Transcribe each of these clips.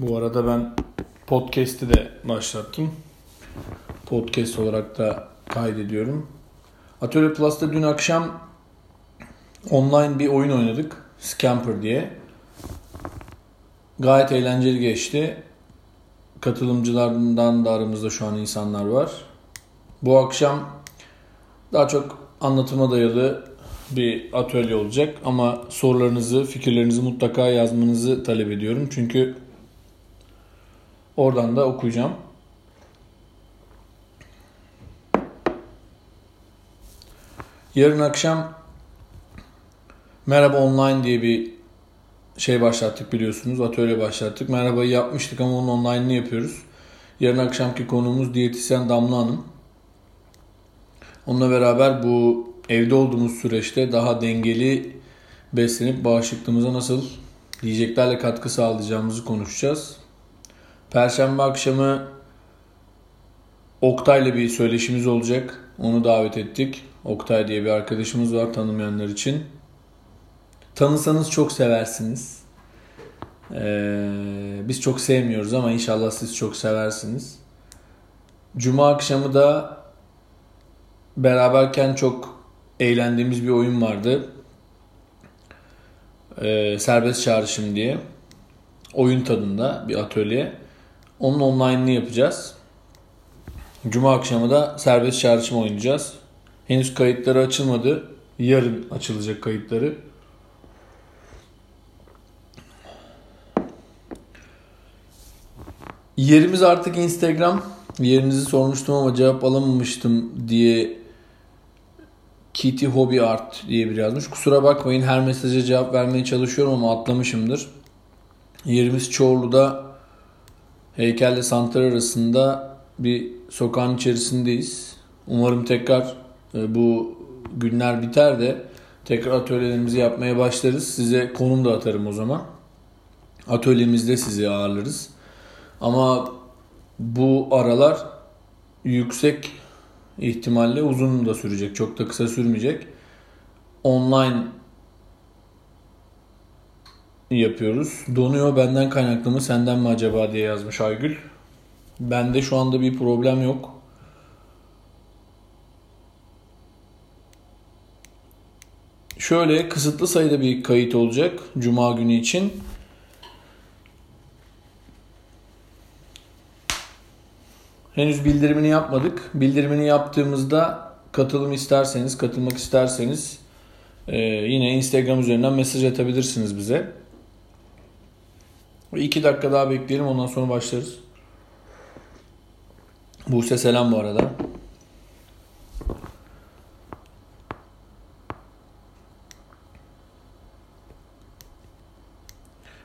Bu arada ben podcast'i de başlattım. Podcast olarak da kaydediyorum. Atölye Plus'ta dün akşam online bir oyun oynadık. Scamper diye. Gayet eğlenceli geçti. Katılımcılardan da aramızda şu an insanlar var. Bu akşam daha çok anlatıma dayalı bir atölye olacak ama sorularınızı, fikirlerinizi mutlaka yazmanızı talep ediyorum. Çünkü oradan da okuyacağım. Yarın akşam Merhaba Online diye bir şey başlattık biliyorsunuz. Atölye başlattık. Merhabayı yapmıştık ama onun online'ını yapıyoruz. Yarın akşamki konuğumuz diyetisyen Damla Hanım. Onunla beraber bu evde olduğumuz süreçte daha dengeli beslenip bağışıklığımıza nasıl yiyeceklerle katkı sağlayacağımızı konuşacağız. Perşembe akşamı Oktay'la bir söyleşimiz olacak. Onu davet ettik. Oktay diye bir arkadaşımız var tanımayanlar için. Tanısanız çok seversiniz. Ee, biz çok sevmiyoruz ama inşallah siz çok seversiniz. Cuma akşamı da beraberken çok eğlendiğimiz bir oyun vardı. Ee, serbest çağrışım diye. Oyun tadında bir atölye. Onun online'ını yapacağız. Cuma akşamı da serbest çağrışım oynayacağız. Henüz kayıtları açılmadı. Yarın açılacak kayıtları. Yerimiz artık Instagram. Yerinizi sormuştum ama cevap alamamıştım diye Kitty Hobby Art diye bir yazmış. Kusura bakmayın her mesaja cevap vermeye çalışıyorum ama atlamışımdır. Yerimiz Çorlu'da heykelle Santar arasında bir sokağın içerisindeyiz. Umarım tekrar e, bu günler biter de tekrar atölyelerimizi yapmaya başlarız. Size konum da atarım o zaman. Atölyemizde sizi ağırlarız. Ama bu aralar yüksek ihtimalle uzun da sürecek. Çok da kısa sürmeyecek. Online yapıyoruz. Donuyor benden kaynaklı mı senden mi acaba diye yazmış Aygül. Bende şu anda bir problem yok. Şöyle kısıtlı sayıda bir kayıt olacak Cuma günü için. Henüz bildirimini yapmadık. Bildirimini yaptığımızda katılım isterseniz, katılmak isterseniz e, yine Instagram üzerinden mesaj atabilirsiniz bize. İki dakika daha bekleyelim ondan sonra başlarız. Buse selam bu arada.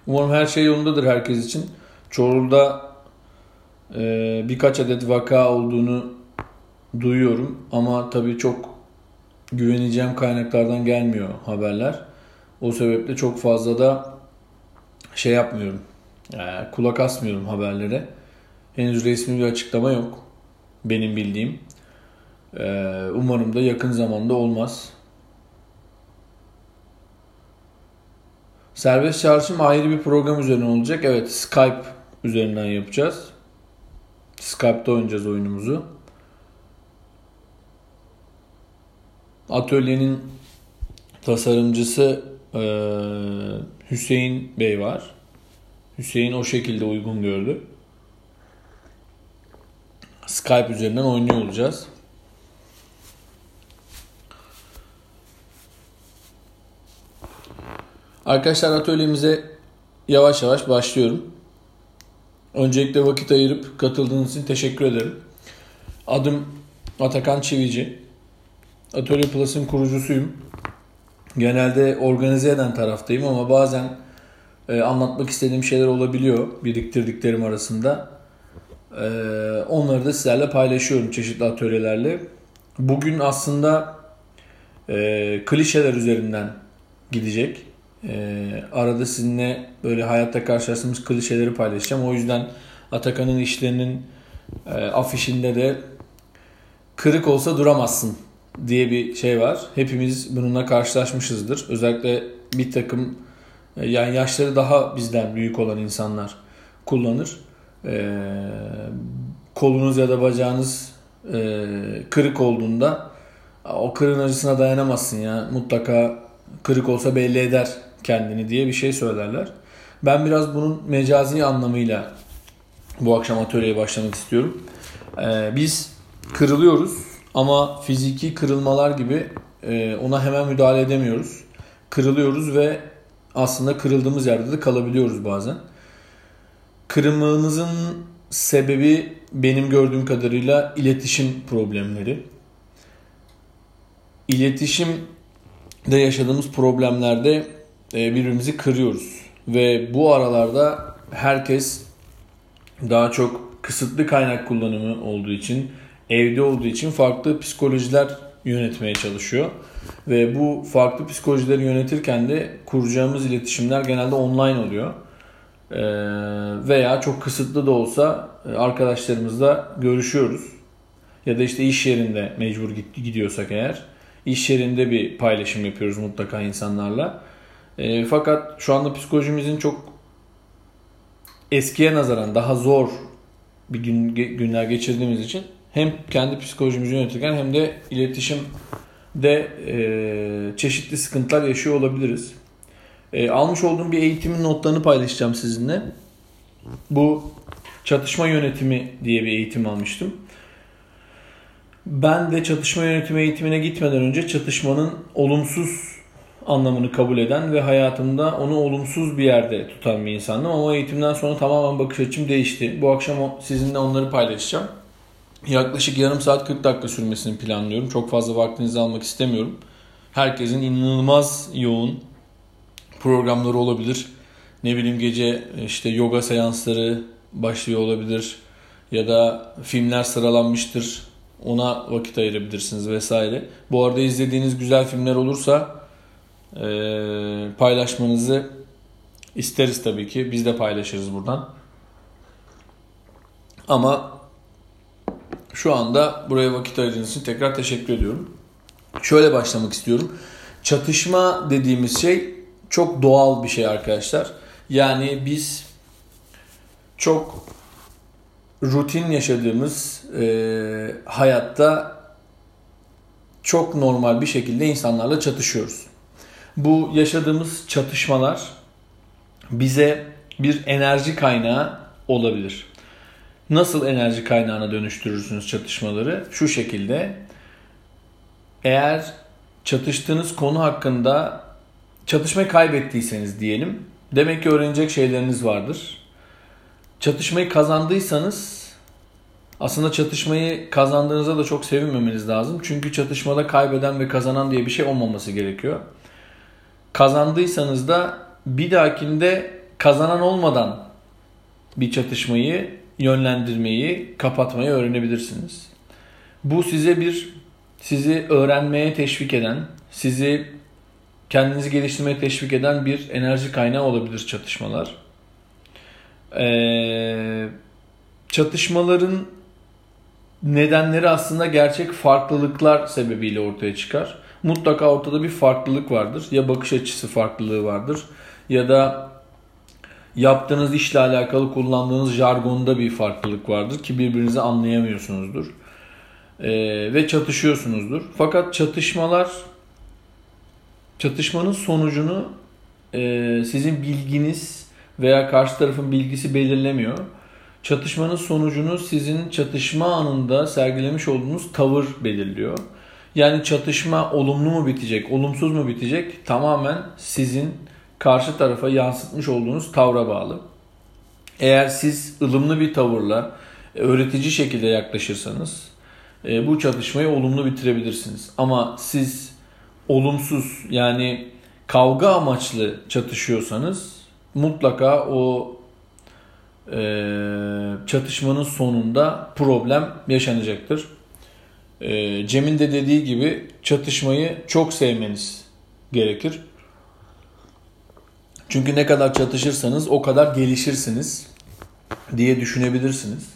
Umarım her şey yolundadır herkes için. Çorlu'da e, birkaç adet vaka olduğunu duyuyorum ama tabii çok güveneceğim kaynaklardan gelmiyor haberler. O sebeple çok fazla da şey yapmıyorum. Yani kulak asmıyorum haberlere. Henüz resmi bir açıklama yok. Benim bildiğim. Ee, umarım da yakın zamanda olmaz. Serbest çağrışım ayrı bir program üzerine olacak. Evet Skype üzerinden yapacağız. Skype'da oynayacağız oyunumuzu. Atölyenin tasarımcısı e, Hüseyin Bey var. Hüseyin o şekilde uygun gördü. Skype üzerinden oynuyor olacağız. Arkadaşlar atölyemize yavaş yavaş başlıyorum. Öncelikle vakit ayırıp katıldığınız için teşekkür ederim. Adım Atakan Çivici. Atölye Plus'ın kurucusuyum. Genelde organize eden taraftayım ama bazen e, anlatmak istediğim şeyler olabiliyor biriktirdiklerim arasında. E, onları da sizlerle paylaşıyorum çeşitli atölyelerle. Bugün aslında e, klişeler üzerinden gidecek. Ee, arada sizinle böyle hayatta karşılaştığımız klişeleri paylaşacağım. O yüzden Atakan'ın işlerinin e, afişinde de kırık olsa duramazsın diye bir şey var. Hepimiz bununla karşılaşmışızdır. Özellikle bir takım e, yani yaşları daha bizden büyük olan insanlar kullanır. E, kolunuz ya da bacağınız e, kırık olduğunda o kırığın acısına dayanamazsın ya. Mutlaka kırık olsa belli eder kendini diye bir şey söylerler. Ben biraz bunun mecazi anlamıyla bu akşam atölyeye başlamak istiyorum. Ee, biz kırılıyoruz ama fiziki kırılmalar gibi e, ona hemen müdahale edemiyoruz. Kırılıyoruz ve aslında kırıldığımız yerde de kalabiliyoruz bazen. Kırılmanızın sebebi benim gördüğüm kadarıyla iletişim problemleri. İletişimde yaşadığımız problemlerde e, birbirimizi kırıyoruz. Ve bu aralarda herkes daha çok kısıtlı kaynak kullanımı olduğu için, evde olduğu için farklı psikolojiler yönetmeye çalışıyor. Ve bu farklı psikolojileri yönetirken de kuracağımız iletişimler genelde online oluyor. Ee, veya çok kısıtlı da olsa e, arkadaşlarımızla görüşüyoruz. Ya da işte iş yerinde mecbur gidiyorsak eğer iş yerinde bir paylaşım yapıyoruz mutlaka insanlarla. E, fakat şu anda psikolojimizin çok eskiye nazaran daha zor bir gün günler geçirdiğimiz için hem kendi psikolojimizi yönetirken hem de iletişimde e, çeşitli sıkıntılar yaşıyor olabiliriz. E, almış olduğum bir eğitimin notlarını paylaşacağım sizinle. Bu çatışma yönetimi diye bir eğitim almıştım. Ben de çatışma yönetimi eğitimine gitmeden önce çatışmanın olumsuz anlamını kabul eden ve hayatımda onu olumsuz bir yerde tutan bir insandım. Ama eğitimden sonra tamamen bakış açım değişti. Bu akşam sizinle onları paylaşacağım. Yaklaşık yarım saat 40 dakika sürmesini planlıyorum. Çok fazla vaktinizi almak istemiyorum. Herkesin inanılmaz yoğun programları olabilir. Ne bileyim gece işte yoga seansları başlıyor olabilir. Ya da filmler sıralanmıştır. Ona vakit ayırabilirsiniz vesaire. Bu arada izlediğiniz güzel filmler olursa e, paylaşmanızı isteriz tabii ki. Biz de paylaşırız buradan. Ama şu anda buraya vakit ayırdığınız için tekrar teşekkür ediyorum. Şöyle başlamak istiyorum. Çatışma dediğimiz şey çok doğal bir şey arkadaşlar. Yani biz çok rutin yaşadığımız e, hayatta çok normal bir şekilde insanlarla çatışıyoruz. Bu yaşadığımız çatışmalar bize bir enerji kaynağı olabilir. Nasıl enerji kaynağına dönüştürürsünüz çatışmaları? Şu şekilde. Eğer çatıştığınız konu hakkında çatışmayı kaybettiyseniz diyelim. Demek ki öğrenecek şeyleriniz vardır. Çatışmayı kazandıysanız aslında çatışmayı kazandığınızda da çok sevinmemeniz lazım. Çünkü çatışmada kaybeden ve kazanan diye bir şey olmaması gerekiyor. Kazandıysanız da bir dahakinde kazanan olmadan bir çatışmayı yönlendirmeyi, kapatmayı öğrenebilirsiniz. Bu size bir sizi öğrenmeye teşvik eden, sizi kendinizi geliştirmeye teşvik eden bir enerji kaynağı olabilir çatışmalar. Ee, çatışmaların nedenleri aslında gerçek farklılıklar sebebiyle ortaya çıkar mutlaka ortada bir farklılık vardır. Ya bakış açısı farklılığı vardır ya da yaptığınız işle alakalı kullandığınız jargonda bir farklılık vardır ki birbirinizi anlayamıyorsunuzdur. Ee, ve çatışıyorsunuzdur. Fakat çatışmalar çatışmanın sonucunu e, sizin bilginiz veya karşı tarafın bilgisi belirlemiyor. Çatışmanın sonucunu sizin çatışma anında sergilemiş olduğunuz tavır belirliyor. Yani çatışma olumlu mu bitecek, olumsuz mu bitecek tamamen sizin karşı tarafa yansıtmış olduğunuz tavra bağlı. Eğer siz ılımlı bir tavırla öğretici şekilde yaklaşırsanız e, bu çatışmayı olumlu bitirebilirsiniz. Ama siz olumsuz yani kavga amaçlı çatışıyorsanız mutlaka o e, çatışmanın sonunda problem yaşanacaktır. E, Cem'in de dediği gibi çatışmayı çok sevmeniz gerekir. Çünkü ne kadar çatışırsanız o kadar gelişirsiniz diye düşünebilirsiniz.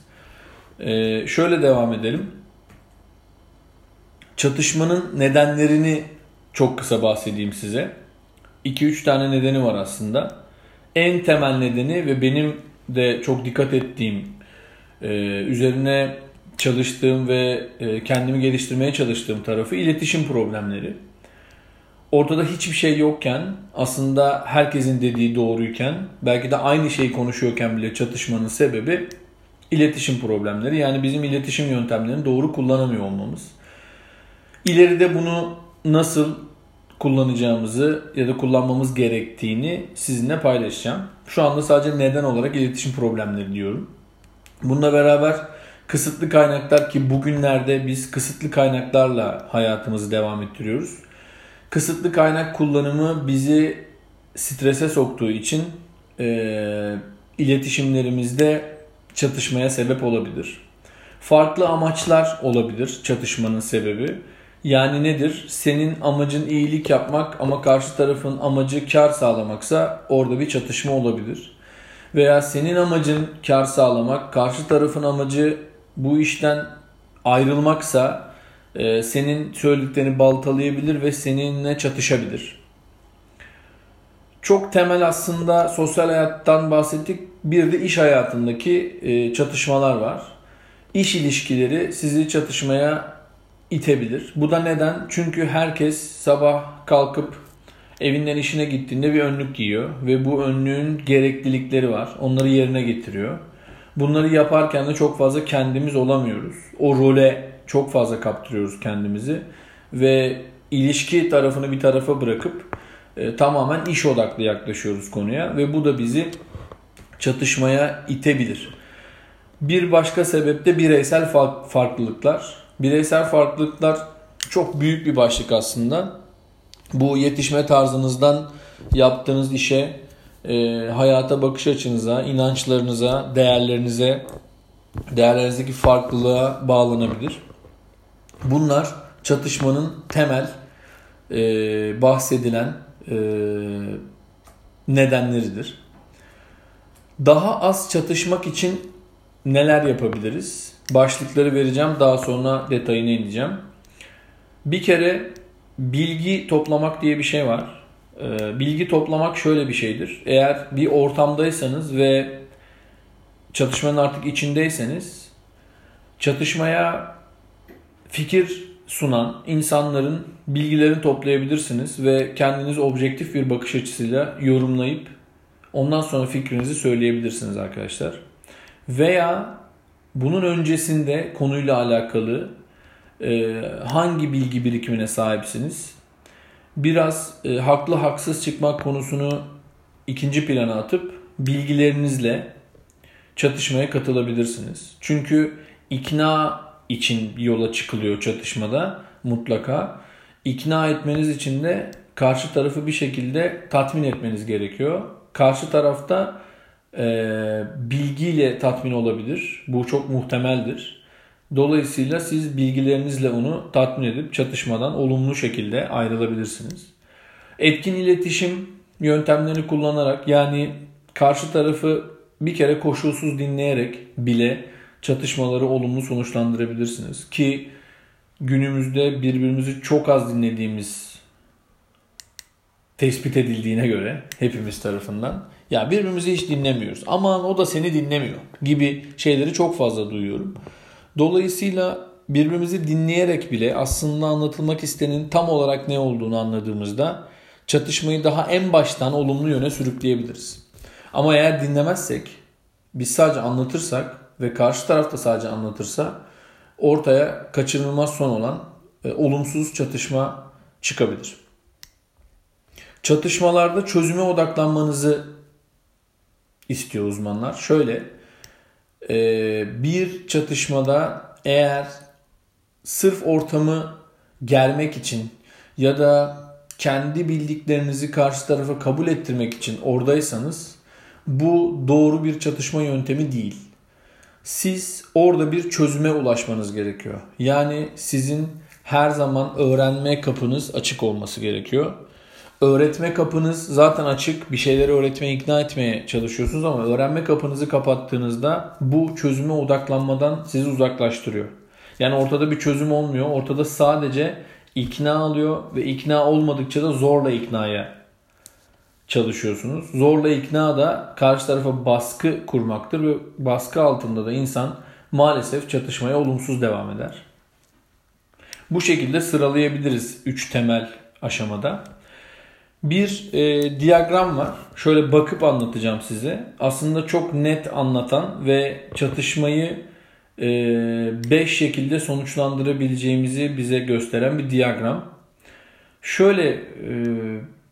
Ee, şöyle devam edelim. Çatışmanın nedenlerini çok kısa bahsedeyim size. 2-3 tane nedeni var aslında. En temel nedeni ve benim de çok dikkat ettiğim, e, üzerine çalıştığım ve e, kendimi geliştirmeye çalıştığım tarafı iletişim problemleri. Ortada hiçbir şey yokken aslında herkesin dediği doğruyken belki de aynı şeyi konuşuyorken bile çatışmanın sebebi iletişim problemleri. Yani bizim iletişim yöntemlerini doğru kullanamıyor olmamız. İleride bunu nasıl kullanacağımızı ya da kullanmamız gerektiğini sizinle paylaşacağım. Şu anda sadece neden olarak iletişim problemleri diyorum. Bununla beraber kısıtlı kaynaklar ki bugünlerde biz kısıtlı kaynaklarla hayatımızı devam ettiriyoruz. Kısıtlı kaynak kullanımı bizi strese soktuğu için e, iletişimlerimizde çatışmaya sebep olabilir. Farklı amaçlar olabilir çatışmanın sebebi. Yani nedir? Senin amacın iyilik yapmak ama karşı tarafın amacı kar sağlamaksa orada bir çatışma olabilir. Veya senin amacın kar sağlamak, karşı tarafın amacı bu işten ayrılmaksa e, senin söylediklerini baltalayabilir ve seninle çatışabilir. Çok temel aslında sosyal hayattan bahsettik. Bir de iş hayatındaki e, çatışmalar var. İş ilişkileri sizi çatışmaya itebilir. Bu da neden? Çünkü herkes sabah kalkıp evinden işine gittiğinde bir önlük giyiyor ve bu önlüğün gereklilikleri var. Onları yerine getiriyor. Bunları yaparken de çok fazla kendimiz olamıyoruz. O role çok fazla kaptırıyoruz kendimizi ve ilişki tarafını bir tarafa bırakıp e, tamamen iş odaklı yaklaşıyoruz konuya ve bu da bizi çatışmaya itebilir. Bir başka sebep de bireysel farklılıklar. Bireysel farklılıklar çok büyük bir başlık aslında. Bu yetişme tarzınızdan yaptığınız işe, e, hayata bakış açınıza, inançlarınıza, değerlerinize, değerlerinizdeki farklılığa bağlanabilir. Bunlar çatışmanın temel e, bahsedilen e, nedenleridir. Daha az çatışmak için neler yapabiliriz? Başlıkları vereceğim daha sonra detayına ineceğim. Bir kere bilgi toplamak diye bir şey var. Ee, bilgi toplamak şöyle bir şeydir. Eğer bir ortamdaysanız ve çatışmanın artık içindeyseniz çatışmaya fikir sunan insanların bilgilerini toplayabilirsiniz ve kendiniz objektif bir bakış açısıyla yorumlayıp ondan sonra fikrinizi söyleyebilirsiniz arkadaşlar. Veya bunun öncesinde konuyla alakalı e, hangi bilgi birikimine sahipsiniz? Biraz e, haklı haksız çıkmak konusunu ikinci plana atıp bilgilerinizle çatışmaya katılabilirsiniz. Çünkü ikna için yola çıkılıyor çatışmada mutlaka. İkna etmeniz için de karşı tarafı bir şekilde tatmin etmeniz gerekiyor. Karşı tarafta e, bilgiyle tatmin olabilir. Bu çok muhtemeldir. Dolayısıyla siz bilgilerinizle onu tatmin edip çatışmadan olumlu şekilde ayrılabilirsiniz. Etkin iletişim yöntemlerini kullanarak yani karşı tarafı bir kere koşulsuz dinleyerek bile çatışmaları olumlu sonuçlandırabilirsiniz. Ki günümüzde birbirimizi çok az dinlediğimiz tespit edildiğine göre hepimiz tarafından ya birbirimizi hiç dinlemiyoruz. Aman o da seni dinlemiyor gibi şeyleri çok fazla duyuyorum. Dolayısıyla birbirimizi dinleyerek bile aslında anlatılmak istenin tam olarak ne olduğunu anladığımızda çatışmayı daha en baştan olumlu yöne sürükleyebiliriz. Ama eğer dinlemezsek, biz sadece anlatırsak ve karşı taraf da sadece anlatırsa ortaya kaçınılmaz son olan e, olumsuz çatışma çıkabilir. Çatışmalarda çözüme odaklanmanızı istiyor uzmanlar. Şöyle e, bir çatışmada eğer sırf ortamı germek için ya da kendi bildiklerinizi karşı tarafa kabul ettirmek için oradaysanız bu doğru bir çatışma yöntemi değil. Siz orada bir çözüme ulaşmanız gerekiyor. Yani sizin her zaman öğrenme kapınız açık olması gerekiyor. Öğretme kapınız zaten açık. Bir şeyleri öğretmeye, ikna etmeye çalışıyorsunuz ama öğrenme kapınızı kapattığınızda bu çözüme odaklanmadan sizi uzaklaştırıyor. Yani ortada bir çözüm olmuyor. Ortada sadece ikna alıyor ve ikna olmadıkça da zorla iknaya çalışıyorsunuz. Zorla ikna da karşı tarafa baskı kurmaktır ve baskı altında da insan maalesef çatışmaya olumsuz devam eder. Bu şekilde sıralayabiliriz 3 temel aşamada. Bir e, diyagram var. Şöyle bakıp anlatacağım size. Aslında çok net anlatan ve çatışmayı 5 e, şekilde sonuçlandırabileceğimizi bize gösteren bir diyagram. Şöyle e,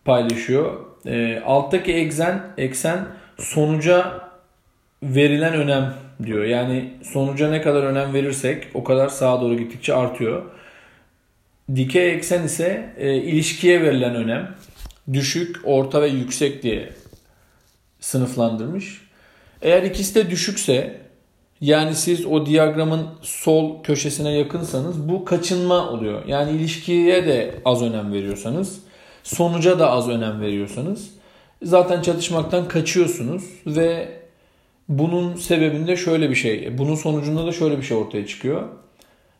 paylaşıyor. E, alttaki eksen, eksen sonuca verilen önem diyor. Yani sonuca ne kadar önem verirsek o kadar sağa doğru gittikçe artıyor. Dikey eksen ise e, ilişkiye verilen önem düşük, orta ve yüksek diye sınıflandırmış. Eğer ikisi de düşükse yani siz o diyagramın sol köşesine yakınsanız bu kaçınma oluyor. Yani ilişkiye de az önem veriyorsanız, sonuca da az önem veriyorsanız zaten çatışmaktan kaçıyorsunuz ve bunun sebebinde şöyle bir şey, bunun sonucunda da şöyle bir şey ortaya çıkıyor.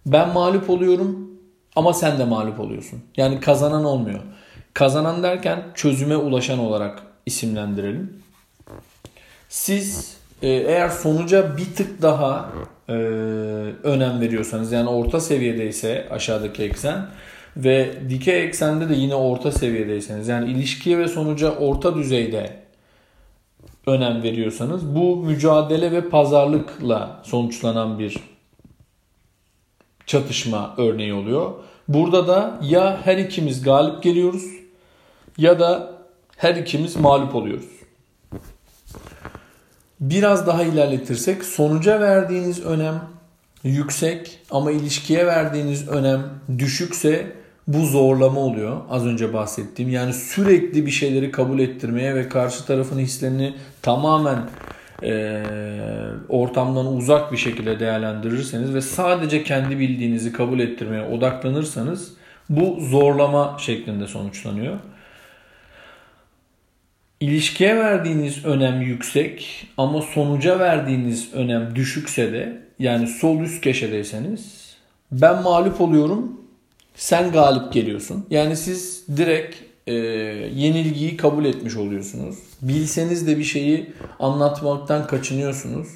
Ben mağlup oluyorum ama sen de mağlup oluyorsun. Yani kazanan olmuyor. Kazanan derken çözüme ulaşan olarak isimlendirelim. Siz e, eğer sonuca bir tık daha e, önem veriyorsanız yani orta seviyedeyse aşağıdaki eksen ve dikey eksende de yine orta seviyedeyseniz yani ilişkiye ve sonuca orta düzeyde önem veriyorsanız bu mücadele ve pazarlıkla sonuçlanan bir çatışma örneği oluyor. Burada da ya her ikimiz galip geliyoruz ya da her ikimiz mağlup oluyoruz. Biraz daha ilerletirsek sonuca verdiğiniz önem yüksek ama ilişkiye verdiğiniz önem düşükse bu zorlama oluyor. Az önce bahsettiğim yani sürekli bir şeyleri kabul ettirmeye ve karşı tarafın hislerini tamamen e, ortamdan uzak bir şekilde değerlendirirseniz ve sadece kendi bildiğinizi kabul ettirmeye odaklanırsanız bu zorlama şeklinde sonuçlanıyor. İlişkiye verdiğiniz önem yüksek ama sonuca verdiğiniz önem düşükse de yani sol üst köşedeyseniz ben mağlup oluyorum sen galip geliyorsun. Yani siz direkt e, yenilgiyi kabul etmiş oluyorsunuz. Bilseniz de bir şeyi anlatmaktan kaçınıyorsunuz.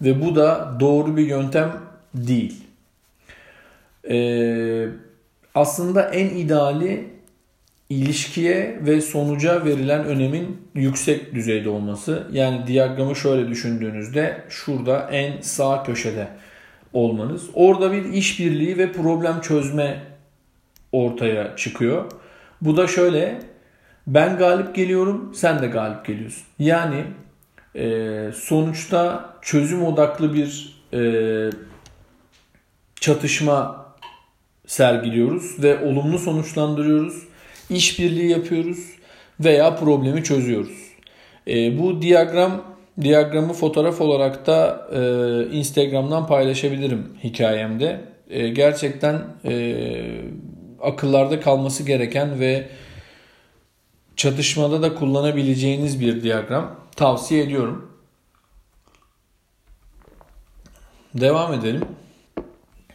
Ve bu da doğru bir yöntem değil. E, aslında en ideali ilişkiye ve sonuca verilen önemin yüksek düzeyde olması. Yani diyagramı şöyle düşündüğünüzde şurada en sağ köşede olmanız. Orada bir işbirliği ve problem çözme ortaya çıkıyor. Bu da şöyle ben galip geliyorum sen de galip geliyorsun. Yani e, sonuçta çözüm odaklı bir e, çatışma sergiliyoruz ve olumlu sonuçlandırıyoruz. İşbirliği yapıyoruz veya problemi çözüyoruz. E, bu diyagram diyagramı fotoğraf olarak da e, Instagram'dan paylaşabilirim hikayemde. E, gerçekten e, akıllarda kalması gereken ve çatışmada da kullanabileceğiniz bir diyagram. Tavsiye ediyorum. Devam edelim.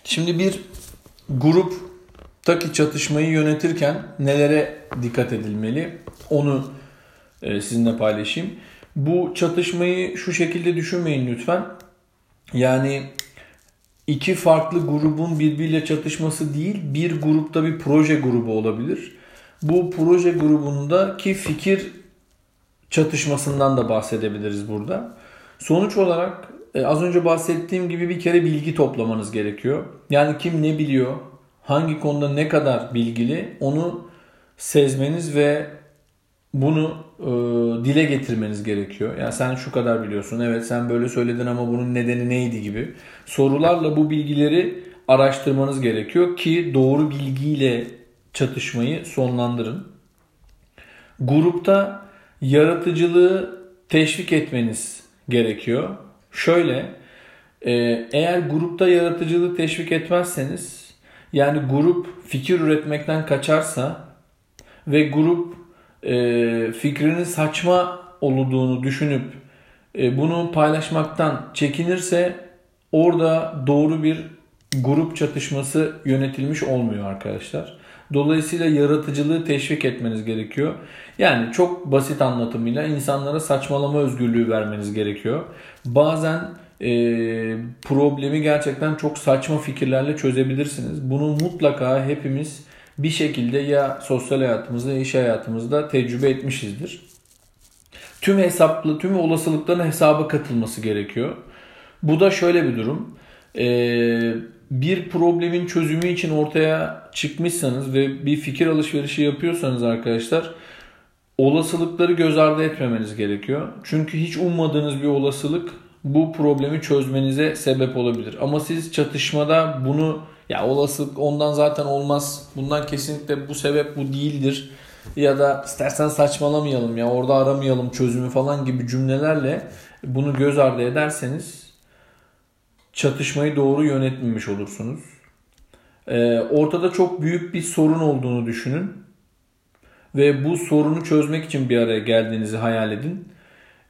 Şimdi bir gruptaki çatışmayı yönetirken nelere dikkat edilmeli? Onu e, sizinle paylaşayım. Bu çatışmayı şu şekilde düşünmeyin lütfen. Yani iki farklı grubun birbiriyle çatışması değil, bir grupta bir proje grubu olabilir. Bu proje grubundaki fikir çatışmasından da bahsedebiliriz burada. Sonuç olarak e, az önce bahsettiğim gibi bir kere bilgi toplamanız gerekiyor. Yani kim ne biliyor, hangi konuda ne kadar bilgili onu sezmeniz ve bunu e, dile getirmeniz gerekiyor. Yani sen şu kadar biliyorsun. Evet sen böyle söyledin ama bunun nedeni neydi gibi. Sorularla bu bilgileri araştırmanız gerekiyor ki doğru bilgiyle çatışmayı sonlandırın. Grupta yaratıcılığı teşvik etmeniz gerekiyor. Şöyle e, eğer grupta yaratıcılığı teşvik etmezseniz yani grup fikir üretmekten kaçarsa ve grup e, fikrinin saçma olduğunu düşünüp e, bunu paylaşmaktan çekinirse orada doğru bir grup çatışması yönetilmiş olmuyor arkadaşlar. Dolayısıyla yaratıcılığı teşvik etmeniz gerekiyor. Yani çok basit anlatımıyla insanlara saçmalama özgürlüğü vermeniz gerekiyor. Bazen e, problemi gerçekten çok saçma fikirlerle çözebilirsiniz. Bunu mutlaka hepimiz bir şekilde ya sosyal hayatımızda ya iş hayatımızda tecrübe etmişizdir. Tüm hesaplı, tüm olasılıkların hesaba katılması gerekiyor. Bu da şöyle bir durum. Ee, bir problemin çözümü için ortaya çıkmışsanız ve bir fikir alışverişi yapıyorsanız arkadaşlar olasılıkları göz ardı etmemeniz gerekiyor. Çünkü hiç ummadığınız bir olasılık bu problemi çözmenize sebep olabilir. Ama siz çatışmada bunu ya olasılık ondan zaten olmaz. Bundan kesinlikle bu sebep bu değildir. Ya da istersen saçmalamayalım ya orada aramayalım çözümü falan gibi cümlelerle bunu göz ardı ederseniz çatışmayı doğru yönetmemiş olursunuz. Ee, ortada çok büyük bir sorun olduğunu düşünün. Ve bu sorunu çözmek için bir araya geldiğinizi hayal edin.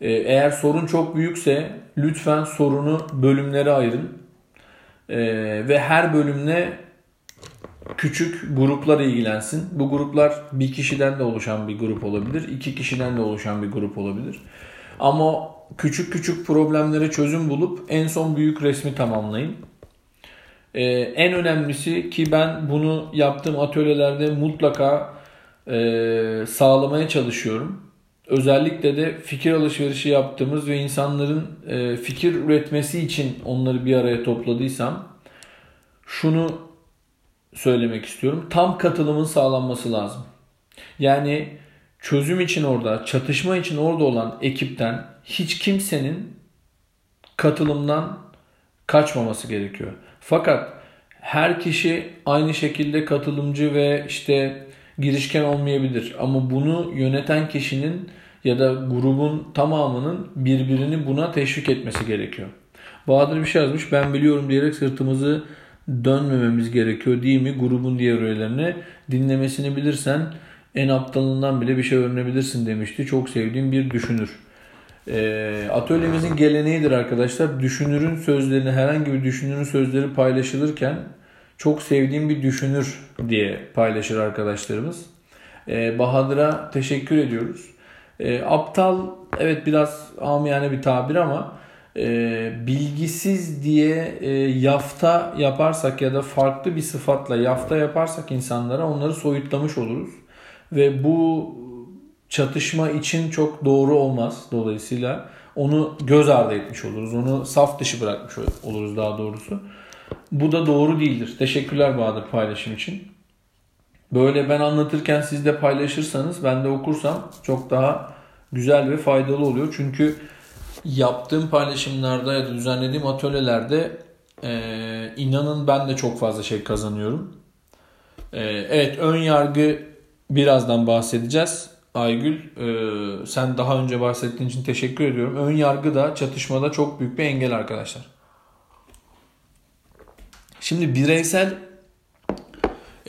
Ee, eğer sorun çok büyükse lütfen sorunu bölümlere ayırın. Ee, ve her bölümle küçük gruplar ilgilensin. Bu gruplar bir kişiden de oluşan bir grup olabilir. iki kişiden de oluşan bir grup olabilir. Ama küçük küçük problemlere çözüm bulup en son büyük resmi tamamlayın. Ee, en önemlisi ki ben bunu yaptığım atölyelerde mutlaka e, sağlamaya çalışıyorum. Özellikle de fikir alışverişi yaptığımız ve insanların e, fikir üretmesi için onları bir araya topladıysam şunu söylemek istiyorum. Tam katılımın sağlanması lazım. Yani çözüm için orada, çatışma için orada olan ekipten hiç kimsenin katılımdan kaçmaması gerekiyor. Fakat her kişi aynı şekilde katılımcı ve işte girişken olmayabilir. Ama bunu yöneten kişinin ya da grubun tamamının birbirini buna teşvik etmesi gerekiyor. Bahadır bir şey yazmış. Ben biliyorum diyerek sırtımızı dönmememiz gerekiyor değil mi? Grubun diğer üyelerine dinlemesini bilirsen en aptalından bile bir şey öğrenebilirsin demişti. Çok sevdiğim bir düşünür. E, atölyemizin geleneğidir arkadaşlar. Düşünürün sözlerini, herhangi bir düşünürün sözleri paylaşılırken çok sevdiğim bir düşünür diye paylaşır arkadaşlarımız. E, Bahadır'a teşekkür ediyoruz. E, aptal evet biraz amiyane bir tabir ama e, bilgisiz diye e, yafta yaparsak ya da farklı bir sıfatla yafta yaparsak insanlara onları soyutlamış oluruz. Ve bu çatışma için çok doğru olmaz. Dolayısıyla onu göz ardı etmiş oluruz. Onu saf dışı bırakmış oluruz daha doğrusu. Bu da doğru değildir. Teşekkürler Bahadır paylaşım için. Böyle ben anlatırken siz de paylaşırsanız ben de okursam çok daha güzel ve faydalı oluyor. Çünkü yaptığım paylaşımlarda ya da düzenlediğim atölyelerde e, inanın ben de çok fazla şey kazanıyorum. E, evet ön yargı birazdan bahsedeceğiz. Aygül e, sen daha önce bahsettiğin için teşekkür ediyorum. Ön yargı da çatışmada çok büyük bir engel arkadaşlar. Şimdi bireysel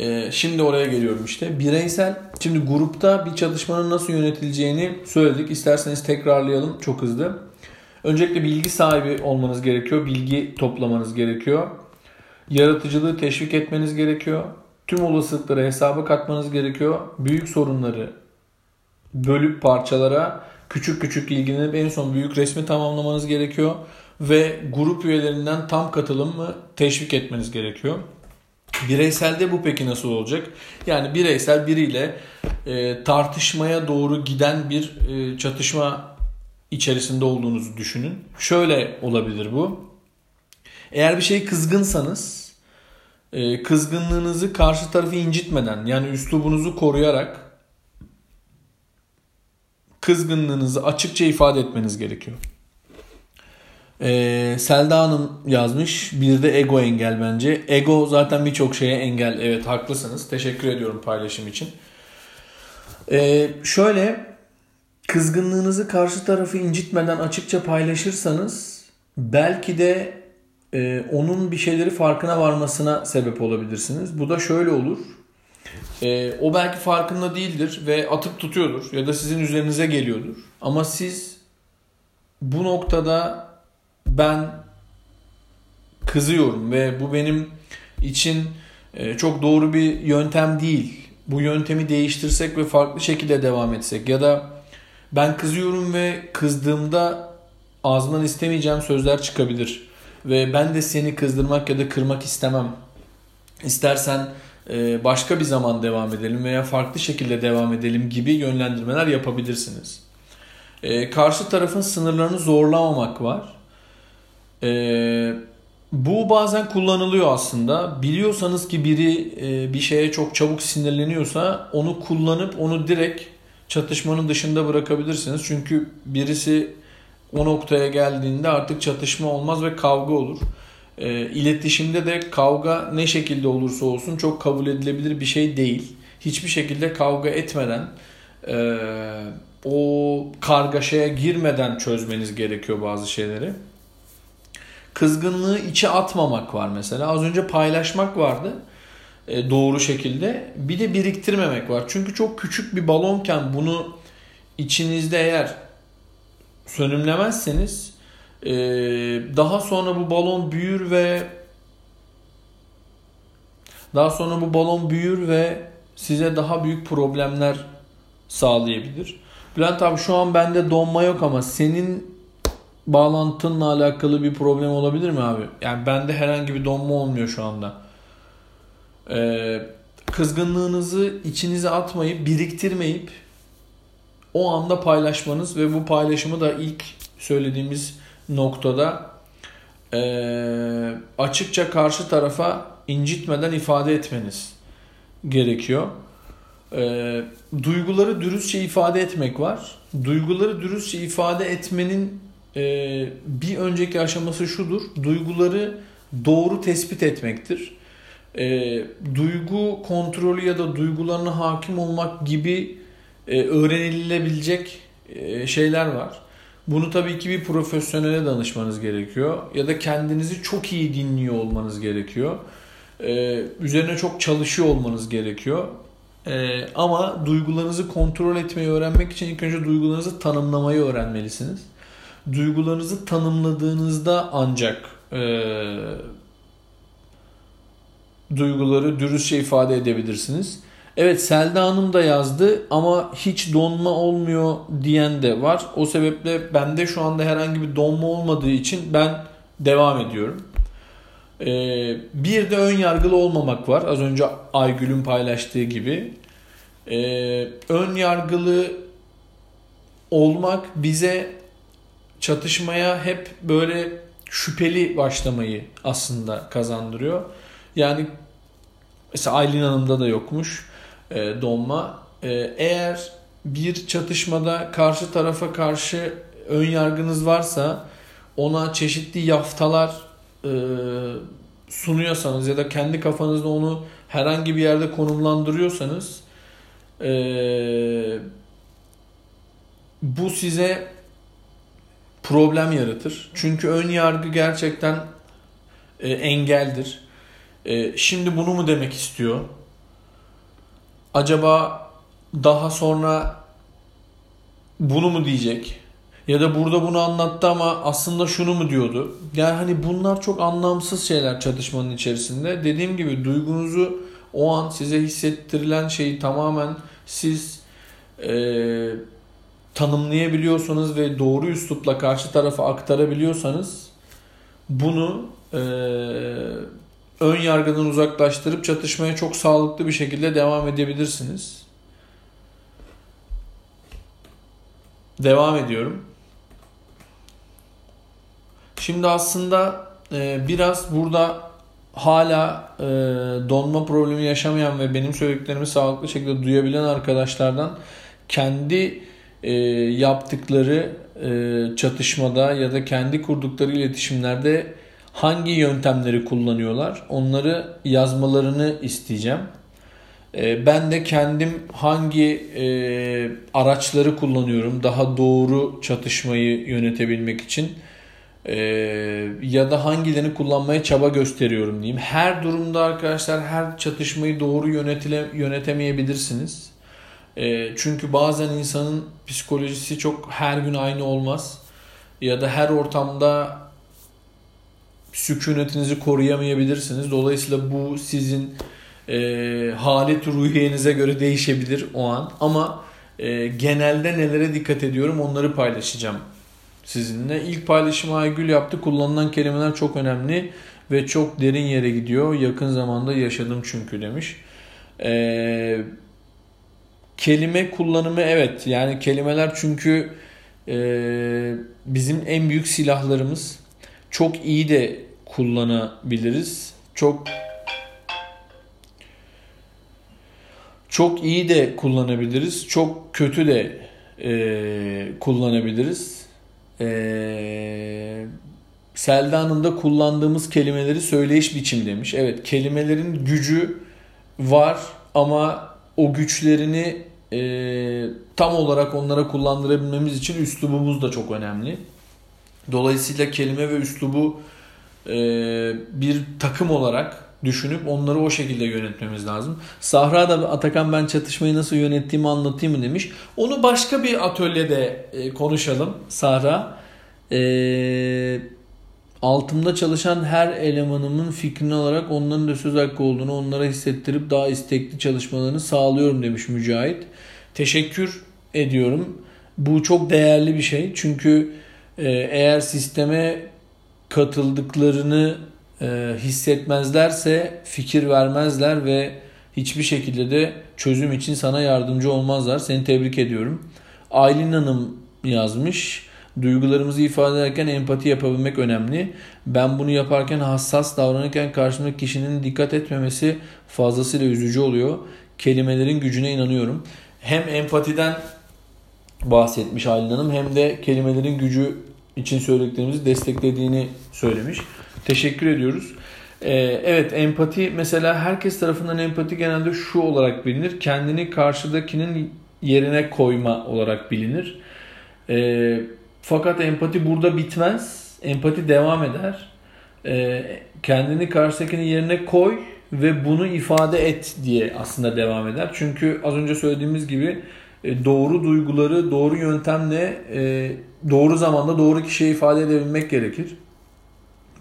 e, şimdi oraya geliyorum işte. Bireysel şimdi grupta bir çalışmanın nasıl yönetileceğini söyledik. İsterseniz tekrarlayalım çok hızlı. Öncelikle bilgi sahibi olmanız gerekiyor. Bilgi toplamanız gerekiyor. Yaratıcılığı teşvik etmeniz gerekiyor. Tüm olasılıkları hesaba katmanız gerekiyor. Büyük sorunları bölüp parçalara küçük küçük ilgilenip en son büyük resmi tamamlamanız gerekiyor. Ve grup üyelerinden tam katılımı teşvik etmeniz gerekiyor. Bireyselde bu peki nasıl olacak? Yani bireysel biriyle e, tartışmaya doğru giden bir e, çatışma içerisinde olduğunuzu düşünün. Şöyle olabilir bu. Eğer bir şey kızgınsanız e, kızgınlığınızı karşı tarafı incitmeden yani üslubunuzu koruyarak kızgınlığınızı açıkça ifade etmeniz gerekiyor. Ee, Selda Hanım yazmış. Bir de ego engel bence. Ego zaten birçok şeye engel. Evet haklısınız. Teşekkür ediyorum paylaşım için. Ee, şöyle kızgınlığınızı karşı tarafı incitmeden açıkça paylaşırsanız belki de e, onun bir şeyleri farkına varmasına sebep olabilirsiniz. Bu da şöyle olur. E, o belki farkında değildir ve atıp tutuyordur ya da sizin üzerinize geliyordur. Ama siz bu noktada ben kızıyorum ve bu benim için e, çok doğru bir yöntem değil. Bu yöntemi değiştirsek ve farklı şekilde devam etsek ya da ben kızıyorum ve kızdığımda ağzından istemeyeceğim sözler çıkabilir. Ve ben de seni kızdırmak ya da kırmak istemem. İstersen e, başka bir zaman devam edelim veya farklı şekilde devam edelim gibi yönlendirmeler yapabilirsiniz. E, karşı tarafın sınırlarını zorlamamak var. E, bu bazen kullanılıyor aslında. Biliyorsanız ki biri bir şeye çok çabuk sinirleniyorsa onu kullanıp onu direkt çatışmanın dışında bırakabilirsiniz. Çünkü birisi o noktaya geldiğinde artık çatışma olmaz ve kavga olur. E, iletişimde de kavga ne şekilde olursa olsun çok kabul edilebilir bir şey değil. Hiçbir şekilde kavga etmeden e, o kargaşaya girmeden çözmeniz gerekiyor bazı şeyleri. Kızgınlığı içe atmamak var mesela. Az önce paylaşmak vardı e, doğru şekilde. Bir de biriktirmemek var. Çünkü çok küçük bir balonken bunu içinizde eğer sönümlemezseniz e, daha sonra bu balon büyür ve daha sonra bu balon büyür ve size daha büyük problemler sağlayabilir. Bülent abi şu an bende donma yok ama senin bağlantınla alakalı bir problem olabilir mi abi? Yani bende herhangi bir donma olmuyor şu anda. Ee, kızgınlığınızı içinize atmayıp biriktirmeyip o anda paylaşmanız ve bu paylaşımı da ilk söylediğimiz noktada e, açıkça karşı tarafa incitmeden ifade etmeniz gerekiyor. E, duyguları dürüstçe ifade etmek var. Duyguları dürüstçe ifade etmenin e, bir önceki aşaması şudur. Duyguları doğru tespit etmektir. E, duygu kontrolü ya da duygularına hakim olmak gibi e, öğrenilebilecek e, şeyler var. Bunu tabii ki bir profesyonele danışmanız gerekiyor ya da kendinizi çok iyi dinliyor olmanız gerekiyor. E, üzerine çok çalışıyor olmanız gerekiyor. ama duygularınızı kontrol etmeyi öğrenmek için ilk önce duygularınızı tanımlamayı öğrenmelisiniz. Duygularınızı tanımladığınızda ancak duyguları dürüstçe ifade edebilirsiniz. Evet Selda Hanım da yazdı ama hiç donma olmuyor diyen de var. O sebeple bende şu anda herhangi bir donma olmadığı için ben devam ediyorum. Ee, bir de ön yargılı olmamak var. Az önce Aygül'ün paylaştığı gibi. Ee, ön yargılı olmak bize çatışmaya hep böyle şüpheli başlamayı aslında kazandırıyor. Yani mesela Aylin Hanım'da da yokmuş e, donma. E, eğer bir çatışmada karşı tarafa karşı ön yargınız varsa ona çeşitli yaftalar e, sunuyorsanız ya da kendi kafanızda onu herhangi bir yerde konumlandırıyorsanız e, bu size problem yaratır. Çünkü ön yargı gerçekten e, engeldir. E, şimdi bunu mu demek istiyor? acaba daha sonra bunu mu diyecek? Ya da burada bunu anlattı ama aslında şunu mu diyordu? Yani hani bunlar çok anlamsız şeyler çatışmanın içerisinde. Dediğim gibi duygunuzu o an size hissettirilen şeyi tamamen siz e, tanımlayabiliyorsanız ve doğru üslupla karşı tarafa aktarabiliyorsanız bunu e, ön yargıdan uzaklaştırıp çatışmaya çok sağlıklı bir şekilde devam edebilirsiniz. Devam ediyorum. Şimdi aslında e, biraz burada hala e, donma problemi yaşamayan ve benim söylediklerimi sağlıklı şekilde duyabilen arkadaşlardan kendi e, yaptıkları çatışmada ya da kendi kurdukları iletişimlerde hangi yöntemleri kullanıyorlar onları yazmalarını isteyeceğim. Ee, ben de kendim hangi e, araçları kullanıyorum daha doğru çatışmayı yönetebilmek için e, ya da hangilerini kullanmaya çaba gösteriyorum diyeyim. Her durumda arkadaşlar her çatışmayı doğru yönetile, yönetemeyebilirsiniz. E, çünkü bazen insanın psikolojisi çok her gün aynı olmaz. Ya da her ortamda sükunetinizi koruyamayabilirsiniz. Dolayısıyla bu sizin e, halet ruhiyenize göre değişebilir o an. Ama e, genelde nelere dikkat ediyorum onları paylaşacağım sizinle. İlk paylaşımı Aygül yaptı. Kullanılan kelimeler çok önemli ve çok derin yere gidiyor. Yakın zamanda yaşadım çünkü demiş. Eee kelime kullanımı evet. Yani kelimeler çünkü e, bizim en büyük silahlarımız. Çok iyi de kullanabiliriz. Çok çok iyi de kullanabiliriz. Çok kötü de e, kullanabiliriz. E, Selda Hanım da kullandığımız kelimeleri söyleyiş biçim demiş. Evet kelimelerin gücü var ama o güçlerini e, tam olarak onlara kullandırabilmemiz için üslubumuz da çok önemli. Dolayısıyla kelime ve üslubu e, bir takım olarak düşünüp onları o şekilde yönetmemiz lazım. Sahra da Atakan ben çatışmayı nasıl yönettiğimi anlatayım mı demiş. Onu başka bir atölyede e, konuşalım Sahra. Eee altımda çalışan her elemanımın fikrini alarak onların da söz hakkı olduğunu onlara hissettirip daha istekli çalışmalarını sağlıyorum demiş Mücahit. Teşekkür ediyorum. Bu çok değerli bir şey. Çünkü e, eğer sisteme katıldıklarını e, hissetmezlerse fikir vermezler ve hiçbir şekilde de çözüm için sana yardımcı olmazlar. Seni tebrik ediyorum. Aylin Hanım yazmış. Duygularımızı ifade ederken empati yapabilmek önemli. Ben bunu yaparken hassas davranırken karşımdaki kişinin dikkat etmemesi fazlasıyla üzücü oluyor. Kelimelerin gücüne inanıyorum. Hem empatiden bahsetmiş Aylin Hanım hem de kelimelerin gücü için söylediklerimizi desteklediğini söylemiş. Teşekkür ediyoruz. Ee, evet empati mesela herkes tarafından empati genelde şu olarak bilinir. Kendini karşıdakinin yerine koyma olarak bilinir. Ee, fakat empati burada bitmez. Empati devam eder. E, kendini karşıdakinin yerine koy ve bunu ifade et diye aslında devam eder. Çünkü az önce söylediğimiz gibi e, doğru duyguları doğru yöntemle e, doğru zamanda doğru kişiye ifade edebilmek gerekir.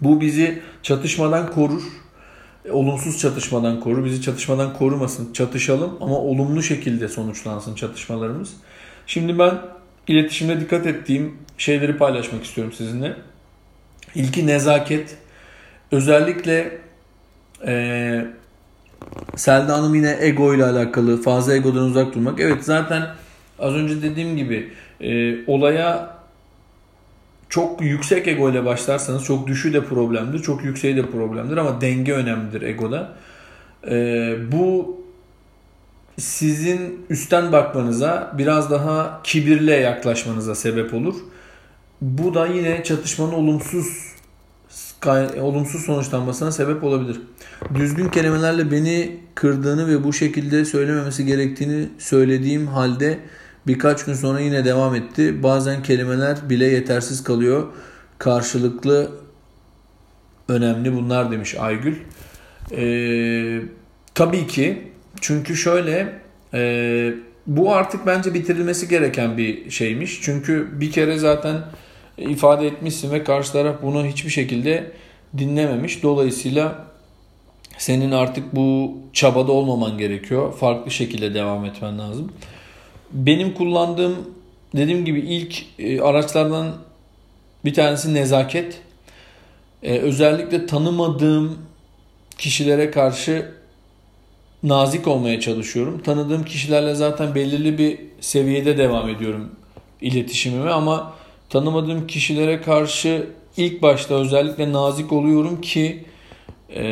Bu bizi çatışmadan korur. E, olumsuz çatışmadan korur. Bizi çatışmadan korumasın. Çatışalım ama olumlu şekilde sonuçlansın çatışmalarımız. Şimdi ben iletişimde dikkat ettiğim şeyleri paylaşmak istiyorum sizinle. İlki nezaket. Özellikle e, Selda Hanım yine ego ile alakalı fazla egodan uzak durmak. Evet zaten az önce dediğim gibi e, olaya çok yüksek ego ile başlarsanız çok düşüğü de problemdir, çok yükseği de problemdir ama denge önemlidir egoda. E, bu sizin üstten bakmanıza biraz daha kibirle yaklaşmanıza sebep olur. Bu da yine çatışmanın olumsuz olumsuz sonuçlanmasına sebep olabilir. Düzgün kelimelerle beni kırdığını ve bu şekilde söylememesi gerektiğini söylediğim halde birkaç gün sonra yine devam etti. Bazen kelimeler bile yetersiz kalıyor. Karşılıklı önemli bunlar demiş Aygül. Ee, tabii ki çünkü şöyle e, bu artık bence bitirilmesi gereken bir şeymiş. Çünkü bir kere zaten ifade etmişsin ve karşı taraf bunu hiçbir şekilde dinlememiş. Dolayısıyla senin artık bu çabada olmaman gerekiyor. Farklı şekilde devam etmen lazım. Benim kullandığım dediğim gibi ilk e, araçlardan bir tanesi nezaket. Ee, özellikle tanımadığım kişilere karşı nazik olmaya çalışıyorum. Tanıdığım kişilerle zaten belirli bir seviyede devam ediyorum iletişimime ama tanımadığım kişilere karşı ilk başta özellikle nazik oluyorum ki e,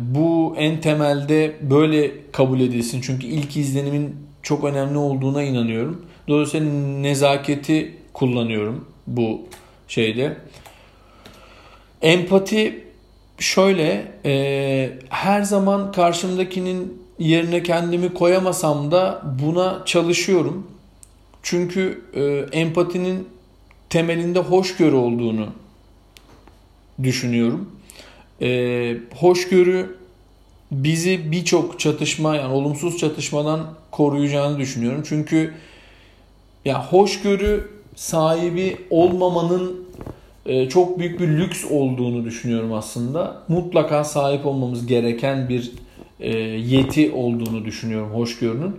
bu en temelde böyle kabul edilsin. Çünkü ilk izlenimin çok önemli olduğuna inanıyorum. Dolayısıyla nezaketi kullanıyorum bu şeyde. Empati şöyle e, her zaman karşımdakinin yerine kendimi koyamasam da buna çalışıyorum. Çünkü e, empatinin temelinde hoşgörü olduğunu düşünüyorum. E, hoşgörü bizi birçok çatışma yani olumsuz çatışmadan koruyacağını düşünüyorum. Çünkü ya hoşgörü sahibi olmamanın e, çok büyük bir lüks olduğunu düşünüyorum aslında. Mutlaka sahip olmamız gereken bir e, yeti olduğunu düşünüyorum hoşgörünün.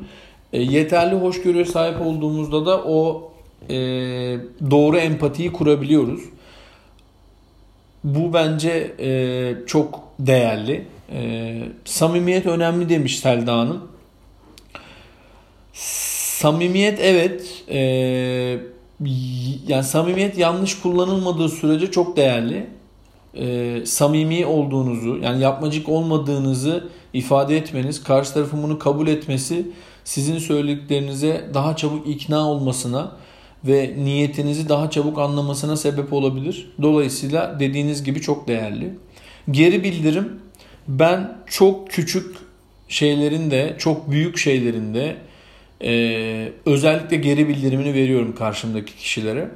E, yeterli hoşgörüye sahip olduğumuzda da o e, doğru empatiyi kurabiliyoruz. Bu bence e, çok değerli. E, samimiyet önemli demiş Selda Hanım. Samimiyet evet. E, yani samimiyet yanlış kullanılmadığı sürece çok değerli. E, samimi olduğunuzu yani yapmacık olmadığınızı ifade etmeniz, karşı tarafın bunu kabul etmesi sizin söylediklerinize daha çabuk ikna olmasına ve niyetinizi daha çabuk anlamasına sebep olabilir. Dolayısıyla dediğiniz gibi çok değerli. Geri bildirim ben çok küçük şeylerin de çok büyük şeylerin de e, özellikle geri bildirimini veriyorum karşımdaki kişilere.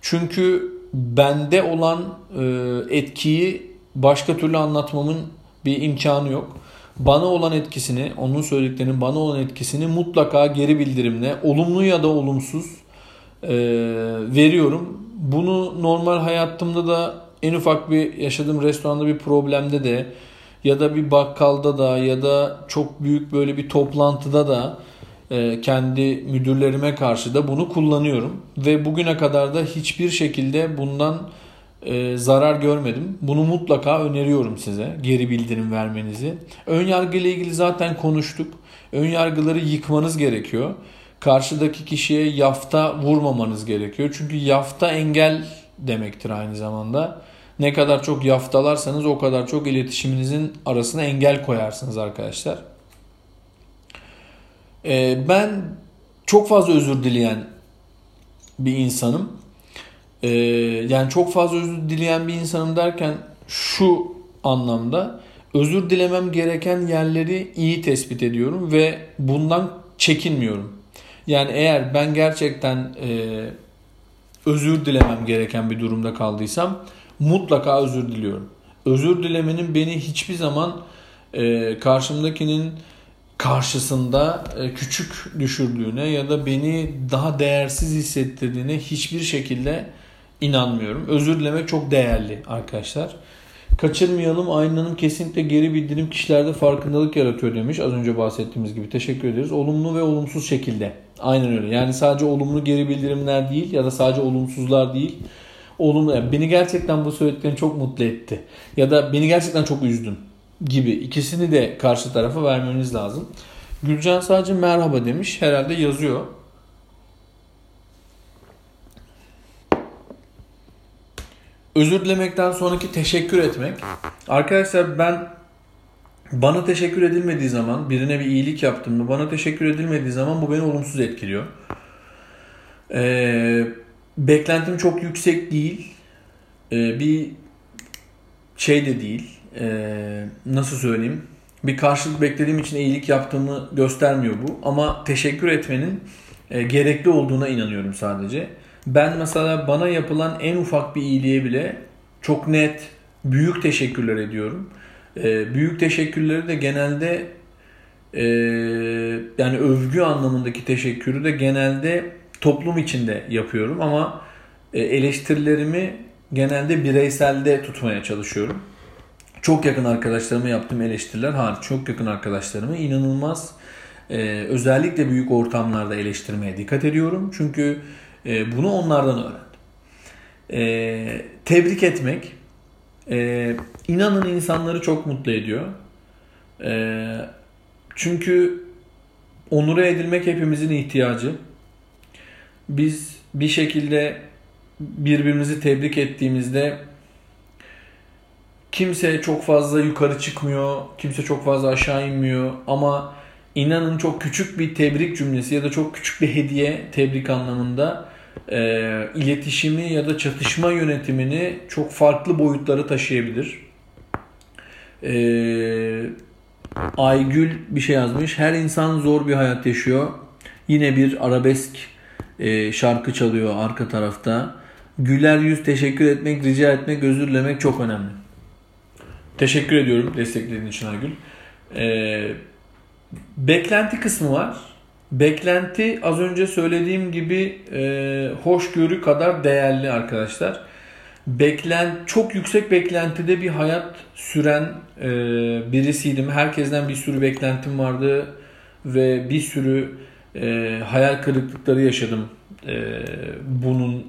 Çünkü bende olan e, etkiyi başka türlü anlatmamın bir imkanı yok. Bana olan etkisini, onun söylediklerinin bana olan etkisini mutlaka geri bildirimle, olumlu ya da olumsuz e, veriyorum. Bunu normal hayatımda da en ufak bir yaşadığım restoranda bir problemde de ya da bir bakkalda da ya da çok büyük böyle bir toplantıda da e, kendi müdürlerime karşı da bunu kullanıyorum. Ve bugüne kadar da hiçbir şekilde bundan e, zarar görmedim. Bunu mutlaka öneriyorum size geri bildirim vermenizi. Ön yargı ile ilgili zaten konuştuk. Ön yargıları yıkmanız gerekiyor. Karşıdaki kişiye yafta vurmamanız gerekiyor. Çünkü yafta engel demektir aynı zamanda. Ne kadar çok yaftalarsanız o kadar çok iletişiminizin arasına engel koyarsınız arkadaşlar. Ee, ben çok fazla özür dileyen bir insanım. Ee, yani çok fazla özür dileyen bir insanım derken şu anlamda özür dilemem gereken yerleri iyi tespit ediyorum ve bundan çekinmiyorum. Yani eğer ben gerçekten e, özür dilemem gereken bir durumda kaldıysam mutlaka özür diliyorum. Özür dilemenin beni hiçbir zaman e, karşımdakinin karşısında e, küçük düşürdüğüne ya da beni daha değersiz hissettirdiğine hiçbir şekilde inanmıyorum. Özür dilemek çok değerli arkadaşlar. Kaçırmayalım aynanın kesinlikle geri bildirim kişilerde farkındalık yaratıyor demiş. Az önce bahsettiğimiz gibi teşekkür ederiz. Olumlu ve olumsuz şekilde. Aynen öyle. Yani sadece olumlu geri bildirimler değil ya da sadece olumsuzlar değil. Olumlu. Yani beni gerçekten bu söylediklerin çok mutlu etti. Ya da beni gerçekten çok üzdün gibi. ikisini de karşı tarafa vermeniz lazım. Gülcan sadece merhaba demiş. Herhalde yazıyor. Özür dilemekten sonraki teşekkür etmek. Arkadaşlar ben bana teşekkür edilmediği zaman, birine bir iyilik yaptım mı, bana teşekkür edilmediği zaman bu beni olumsuz etkiliyor. Ee, beklentim çok yüksek değil. Ee, bir şey de değil. Ee, nasıl söyleyeyim? Bir karşılık beklediğim için iyilik yaptığımı göstermiyor bu. Ama teşekkür etmenin e, gerekli olduğuna inanıyorum sadece. Ben mesela bana yapılan en ufak bir iyiliğe bile çok net, büyük teşekkürler ediyorum. E, büyük teşekkürleri de genelde e, yani övgü anlamındaki teşekkürü de genelde toplum içinde yapıyorum ama e, eleştirilerimi genelde bireyselde tutmaya çalışıyorum. Çok yakın arkadaşlarıma yaptığım eleştiriler hariç çok yakın arkadaşlarımı inanılmaz e, özellikle büyük ortamlarda eleştirmeye dikkat ediyorum. Çünkü e, bunu onlardan öğrendim. E, tebrik etmek e, inanın insanları çok mutlu ediyor. E, çünkü onure edilmek hepimizin ihtiyacı. Biz bir şekilde birbirimizi tebrik ettiğimizde kimse çok fazla yukarı çıkmıyor, kimse çok fazla aşağı inmiyor ama inanın çok küçük bir tebrik cümlesi ya da çok küçük bir hediye tebrik anlamında e, iletişimi ya da çatışma yönetimini çok farklı boyutlara taşıyabilir. E, Aygül bir şey yazmış. Her insan zor bir hayat yaşıyor. Yine bir arabesk e, şarkı çalıyor arka tarafta. Güler yüz teşekkür etmek, rica etmek, özür çok önemli. Teşekkür ediyorum desteklediğin için Aygül. Ee, beklenti kısmı var. Beklenti az önce söylediğim gibi e, hoşgörü kadar değerli arkadaşlar. beklen çok yüksek beklentide bir hayat süren e, birisiydim. Herkesten bir sürü beklentim vardı ve bir sürü e, hayal kırıklıkları yaşadım e, bunun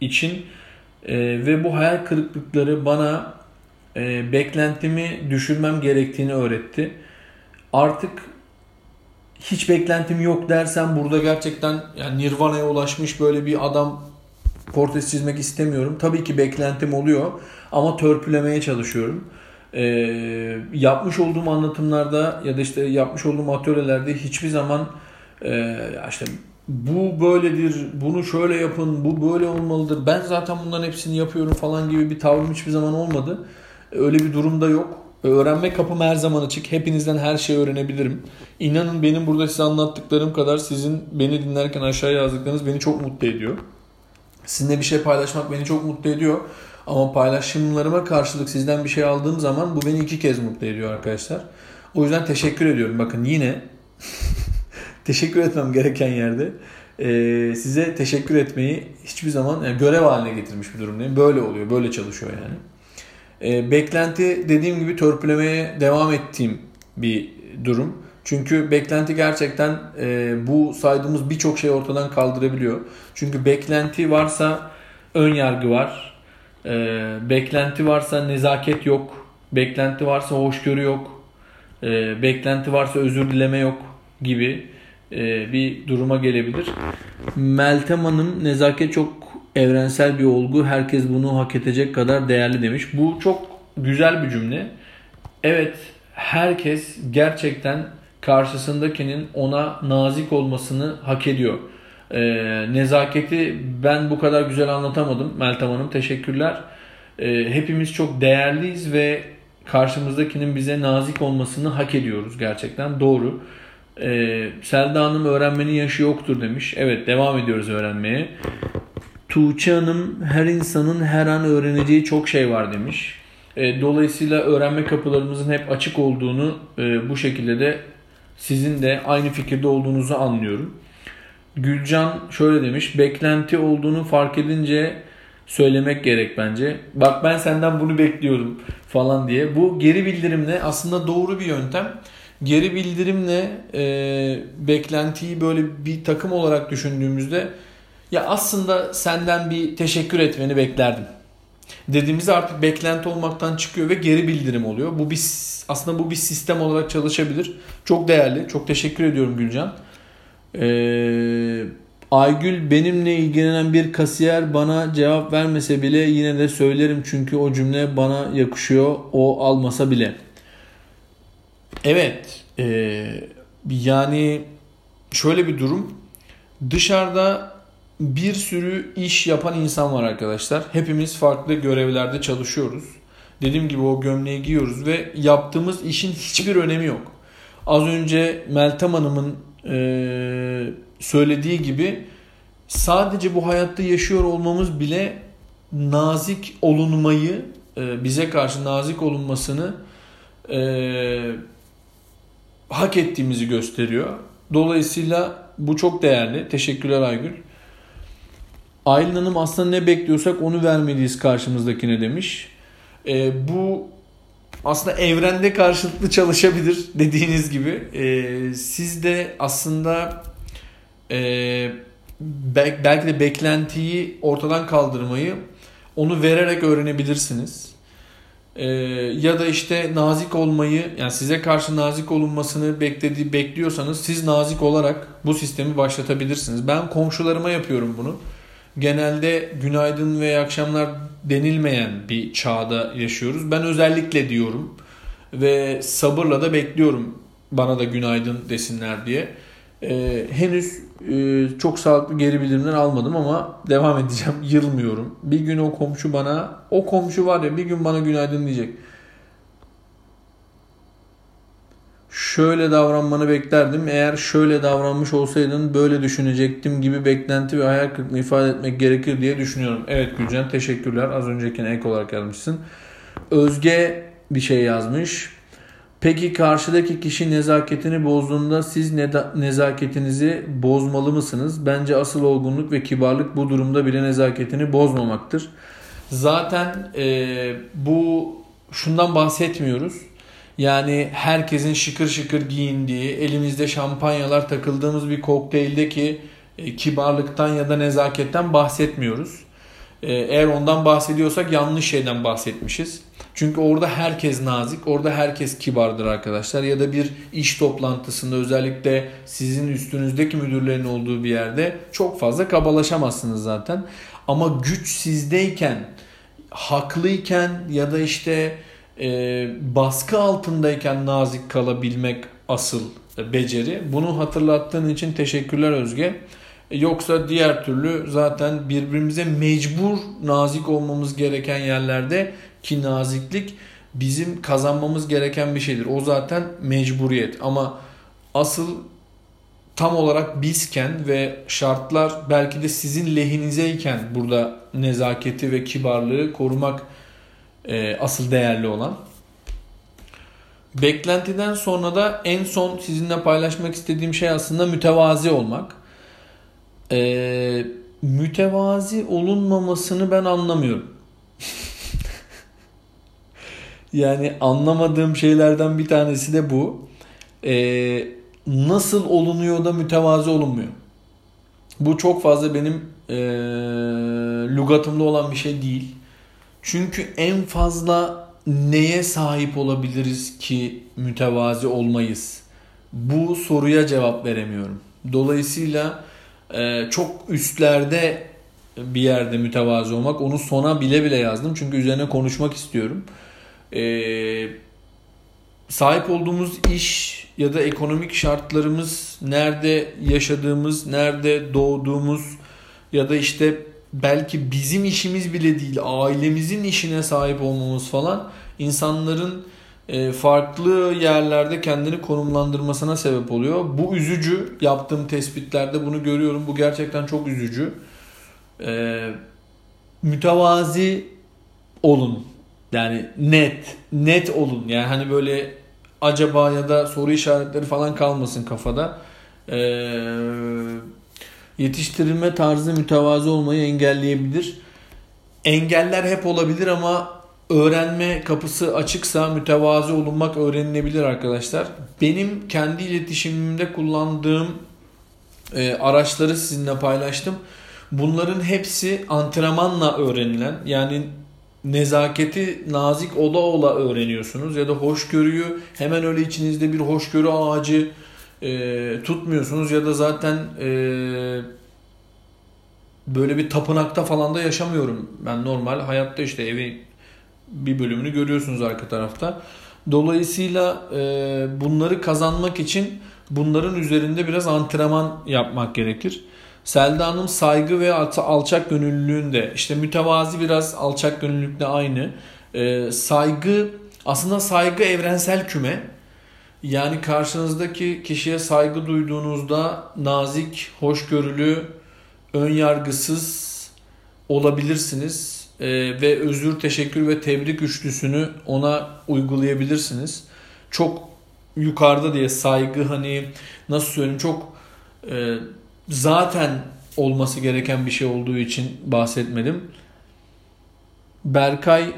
için e, ve bu hayal kırıklıkları bana e, beklentimi düşürmem gerektiğini öğretti. Artık hiç beklentim yok dersem burada gerçekten yani Nirvana'ya ulaşmış böyle bir adam portresi çizmek istemiyorum. Tabii ki beklentim oluyor ama törpülemeye çalışıyorum. Ee, yapmış olduğum anlatımlarda ya da işte yapmış olduğum atölyelerde hiçbir zaman e, işte bu böyledir, bunu şöyle yapın, bu böyle olmalıdır. Ben zaten bunların hepsini yapıyorum falan gibi bir tavrım hiçbir zaman olmadı. Öyle bir durumda yok. Öğrenme kapım her zaman açık. Hepinizden her şeyi öğrenebilirim. İnanın benim burada size anlattıklarım kadar sizin beni dinlerken aşağıya yazdıklarınız beni çok mutlu ediyor. Sizinle bir şey paylaşmak beni çok mutlu ediyor. Ama paylaşımlarıma karşılık sizden bir şey aldığım zaman bu beni iki kez mutlu ediyor arkadaşlar. O yüzden teşekkür ediyorum. Bakın yine teşekkür etmem gereken yerde e, size teşekkür etmeyi hiçbir zaman yani görev haline getirmiş bir durumdayım. Böyle oluyor, böyle çalışıyor yani. E, beklenti dediğim gibi törpülemeye devam ettiğim bir durum. Çünkü beklenti gerçekten e, bu saydığımız birçok şey ortadan kaldırabiliyor. Çünkü beklenti varsa ön yargı var. E, beklenti varsa nezaket yok. Beklenti varsa hoşgörü yok. E, beklenti varsa özür dileme yok gibi e, bir duruma gelebilir. Meltem Hanım nezaket çok evrensel bir olgu. Herkes bunu hak edecek kadar değerli demiş. Bu çok güzel bir cümle. Evet herkes gerçekten karşısındakinin ona nazik olmasını hak ediyor. E, nezaketi ben bu kadar güzel anlatamadım Meltem Hanım. Teşekkürler. E, hepimiz çok değerliyiz ve karşımızdakinin bize nazik olmasını hak ediyoruz gerçekten. Doğru. E, Selda Hanım öğrenmenin yaşı yoktur demiş. Evet devam ediyoruz öğrenmeye. Tuğçe Hanım her insanın her an öğreneceği çok şey var demiş. E, dolayısıyla öğrenme kapılarımızın hep açık olduğunu e, bu şekilde de sizin de aynı fikirde olduğunuzu anlıyorum. Gülcan şöyle demiş. Beklenti olduğunu fark edince söylemek gerek bence. Bak ben senden bunu bekliyordum falan diye. Bu geri bildirimle aslında doğru bir yöntem. Geri bildirimle e, beklentiyi böyle bir takım olarak düşündüğümüzde ya aslında senden bir teşekkür etmeni beklerdim. Dediğimizde artık beklenti olmaktan çıkıyor ve geri bildirim oluyor. Bu bir aslında bu bir sistem olarak çalışabilir. Çok değerli. Çok teşekkür ediyorum Gülcan. Ee, Aygül benimle ilgilenen bir kasiyer bana cevap vermese bile yine de söylerim çünkü o cümle bana yakışıyor o almasa bile. Evet e, yani şöyle bir durum dışarıda bir sürü iş yapan insan var arkadaşlar. Hepimiz farklı görevlerde çalışıyoruz. Dediğim gibi o gömleği giyiyoruz ve yaptığımız işin hiçbir önemi yok. Az önce Meltem Hanım'ın e, söylediği gibi sadece bu hayatta yaşıyor olmamız bile nazik olunmayı e, bize karşı nazik olunmasını e, hak ettiğimizi gösteriyor. Dolayısıyla bu çok değerli. Teşekkürler Aygül. Aylin Hanım aslında ne bekliyorsak onu vermeliyiz karşımızdakine demiş. E, bu aslında evrende karşılıklı çalışabilir dediğiniz gibi. E, siz de aslında e, belki de beklentiyi ortadan kaldırmayı onu vererek öğrenebilirsiniz. Ee, ya da işte nazik olmayı yani size karşı nazik olunmasını beklediği bekliyorsanız siz nazik olarak bu sistemi başlatabilirsiniz. Ben komşularıma yapıyorum bunu genelde günaydın ve akşamlar denilmeyen bir çağda yaşıyoruz. Ben özellikle diyorum ve sabırla da bekliyorum bana da günaydın desinler diye. Ee, henüz e, çok sağlıklı geri bildirimler almadım ama devam edeceğim. Yılmıyorum. Bir gün o komşu bana, o komşu var ya bir gün bana günaydın diyecek. Şöyle davranmanı beklerdim. Eğer şöyle davranmış olsaydın böyle düşünecektim gibi beklenti ve hayal kırıklığı ifade etmek gerekir diye düşünüyorum. Evet Gülcan teşekkürler. Az öncekine ek olarak yazmışsın. Özge bir şey yazmış. Peki karşıdaki kişi nezaketini bozduğunda siz nezaketinizi bozmalı mısınız? Bence asıl olgunluk ve kibarlık bu durumda bile nezaketini bozmamaktır. Zaten e, bu şundan bahsetmiyoruz. Yani herkesin şıkır şıkır giyindiği, elimizde şampanyalar takıldığımız bir kokteyldeki e, kibarlıktan ya da nezaketten bahsetmiyoruz. E, eğer ondan bahsediyorsak yanlış şeyden bahsetmişiz. Çünkü orada herkes nazik, orada herkes kibardır arkadaşlar. Ya da bir iş toplantısında özellikle sizin üstünüzdeki müdürlerin olduğu bir yerde çok fazla kabalaşamazsınız zaten. Ama güç sizdeyken, haklıyken ya da işte e, baskı altındayken nazik kalabilmek asıl beceri. Bunu hatırlattığın için teşekkürler Özge. Yoksa diğer türlü zaten birbirimize mecbur nazik olmamız gereken yerlerde ki naziklik bizim kazanmamız gereken bir şeydir. O zaten mecburiyet ama asıl tam olarak bizken ve şartlar belki de sizin lehinizeyken burada nezaketi ve kibarlığı korumak e, asıl değerli olan. Beklentiden sonra da en son sizinle paylaşmak istediğim şey aslında mütevazi olmak. E, mütevazi olunmamasını ben anlamıyorum. yani anlamadığım şeylerden bir tanesi de bu. E, nasıl olunuyor da mütevazi olunmuyor? Bu çok fazla benim e, lügatımda olan bir şey değil. Çünkü en fazla neye sahip olabiliriz ki mütevazi olmayız? Bu soruya cevap veremiyorum. Dolayısıyla e, çok üstlerde bir yerde mütevazi olmak onu sona bile bile yazdım. Çünkü üzerine konuşmak istiyorum. E, sahip olduğumuz iş ya da ekonomik şartlarımız, nerede yaşadığımız, nerede doğduğumuz ya da işte belki bizim işimiz bile değil ailemizin işine sahip olmamız falan insanların e, farklı yerlerde kendini konumlandırmasına sebep oluyor. Bu üzücü. Yaptığım tespitlerde bunu görüyorum. Bu gerçekten çok üzücü. E, mütevazi olun. Yani net. Net olun. Yani hani böyle acaba ya da soru işaretleri falan kalmasın kafada. Eee yetiştirilme tarzı mütevazı olmayı engelleyebilir. Engeller hep olabilir ama öğrenme kapısı açıksa mütevazı olunmak öğrenilebilir arkadaşlar. Benim kendi iletişimimde kullandığım e, araçları sizinle paylaştım. Bunların hepsi antrenmanla öğrenilen yani nezaketi nazik ola ola öğreniyorsunuz ya da hoşgörüyü hemen öyle içinizde bir hoşgörü ağacı e, tutmuyorsunuz ya da zaten e, böyle bir tapınakta falan da yaşamıyorum. Ben normal hayatta işte evi bir bölümünü görüyorsunuz arka tarafta. Dolayısıyla e, bunları kazanmak için bunların üzerinde biraz antrenman yapmak gerekir. Selda Hanım saygı ve alçak gönüllülüğünde işte mütevazi biraz alçak gönüllülükle aynı. E, saygı aslında saygı evrensel küme. Yani karşınızdaki kişiye saygı duyduğunuzda nazik, hoşgörülü, ön yargısız olabilirsiniz. Ee, ve özür, teşekkür ve tebrik üçlüsünü ona uygulayabilirsiniz. Çok yukarıda diye saygı hani nasıl söyleyeyim çok e, zaten olması gereken bir şey olduğu için bahsetmedim. Berkay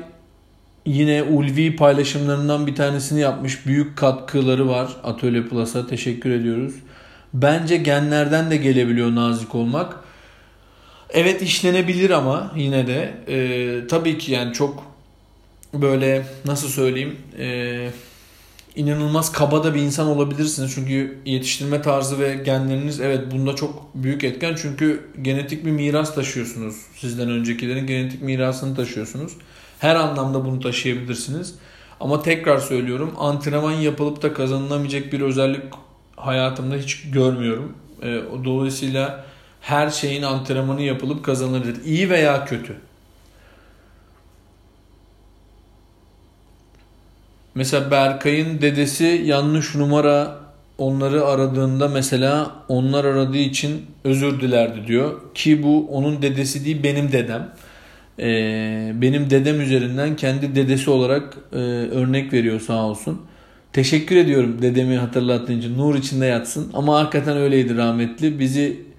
Yine ulvi paylaşımlarından bir tanesini yapmış. Büyük katkıları var Atölye Plus'a. Teşekkür ediyoruz. Bence genlerden de gelebiliyor nazik olmak. Evet işlenebilir ama yine de e, tabii ki yani çok böyle nasıl söyleyeyim e, inanılmaz kaba da bir insan olabilirsiniz. Çünkü yetiştirme tarzı ve genleriniz evet bunda çok büyük etken. Çünkü genetik bir miras taşıyorsunuz. Sizden öncekilerin genetik mirasını taşıyorsunuz. Her anlamda bunu taşıyabilirsiniz. Ama tekrar söylüyorum antrenman yapılıp da kazanılamayacak bir özellik hayatımda hiç görmüyorum. E, dolayısıyla her şeyin antrenmanı yapılıp kazanılır. İyi veya kötü. Mesela Berkay'ın dedesi yanlış numara onları aradığında mesela onlar aradığı için özür dilerdi diyor. Ki bu onun dedesi değil benim dedem e, benim dedem üzerinden kendi dedesi olarak e, örnek veriyor sağ olsun. Teşekkür ediyorum dedemi hatırlattığın için. Nur içinde yatsın. Ama hakikaten öyleydi rahmetli. Bizi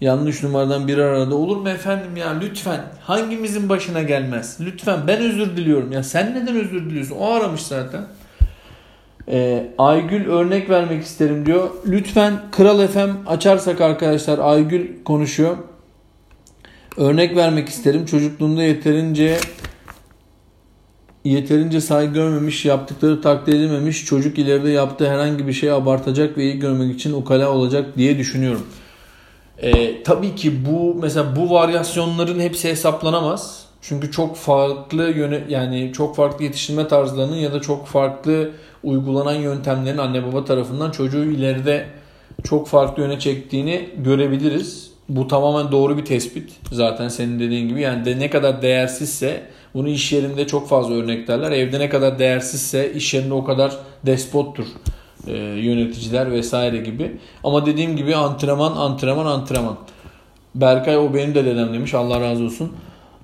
yanlış numaradan bir arada olur mu efendim ya lütfen hangimizin başına gelmez lütfen ben özür diliyorum ya sen neden özür diliyorsun o aramış zaten ee, Aygül örnek vermek isterim diyor lütfen Kral FM açarsak arkadaşlar Aygül konuşuyor örnek vermek isterim çocukluğunda yeterince yeterince saygı görmemiş, yaptıkları takdir edilmemiş, çocuk ileride yaptığı herhangi bir şeyi abartacak ve iyi görmek için ukala olacak diye düşünüyorum. Ee, tabii ki bu mesela bu varyasyonların hepsi hesaplanamaz. Çünkü çok farklı yöne yani çok farklı yetiştirme tarzlarının ya da çok farklı uygulanan yöntemlerin anne baba tarafından çocuğu ileride çok farklı yöne çektiğini görebiliriz. Bu tamamen doğru bir tespit. Zaten senin dediğin gibi yani de ne kadar değersizse bunu iş yerinde çok fazla örneklerler. Evde ne kadar değersizse iş yerinde o kadar despottur e, yöneticiler vesaire gibi. Ama dediğim gibi antrenman, antrenman, antrenman. Berkay o benim de dedem demiş. Allah razı olsun.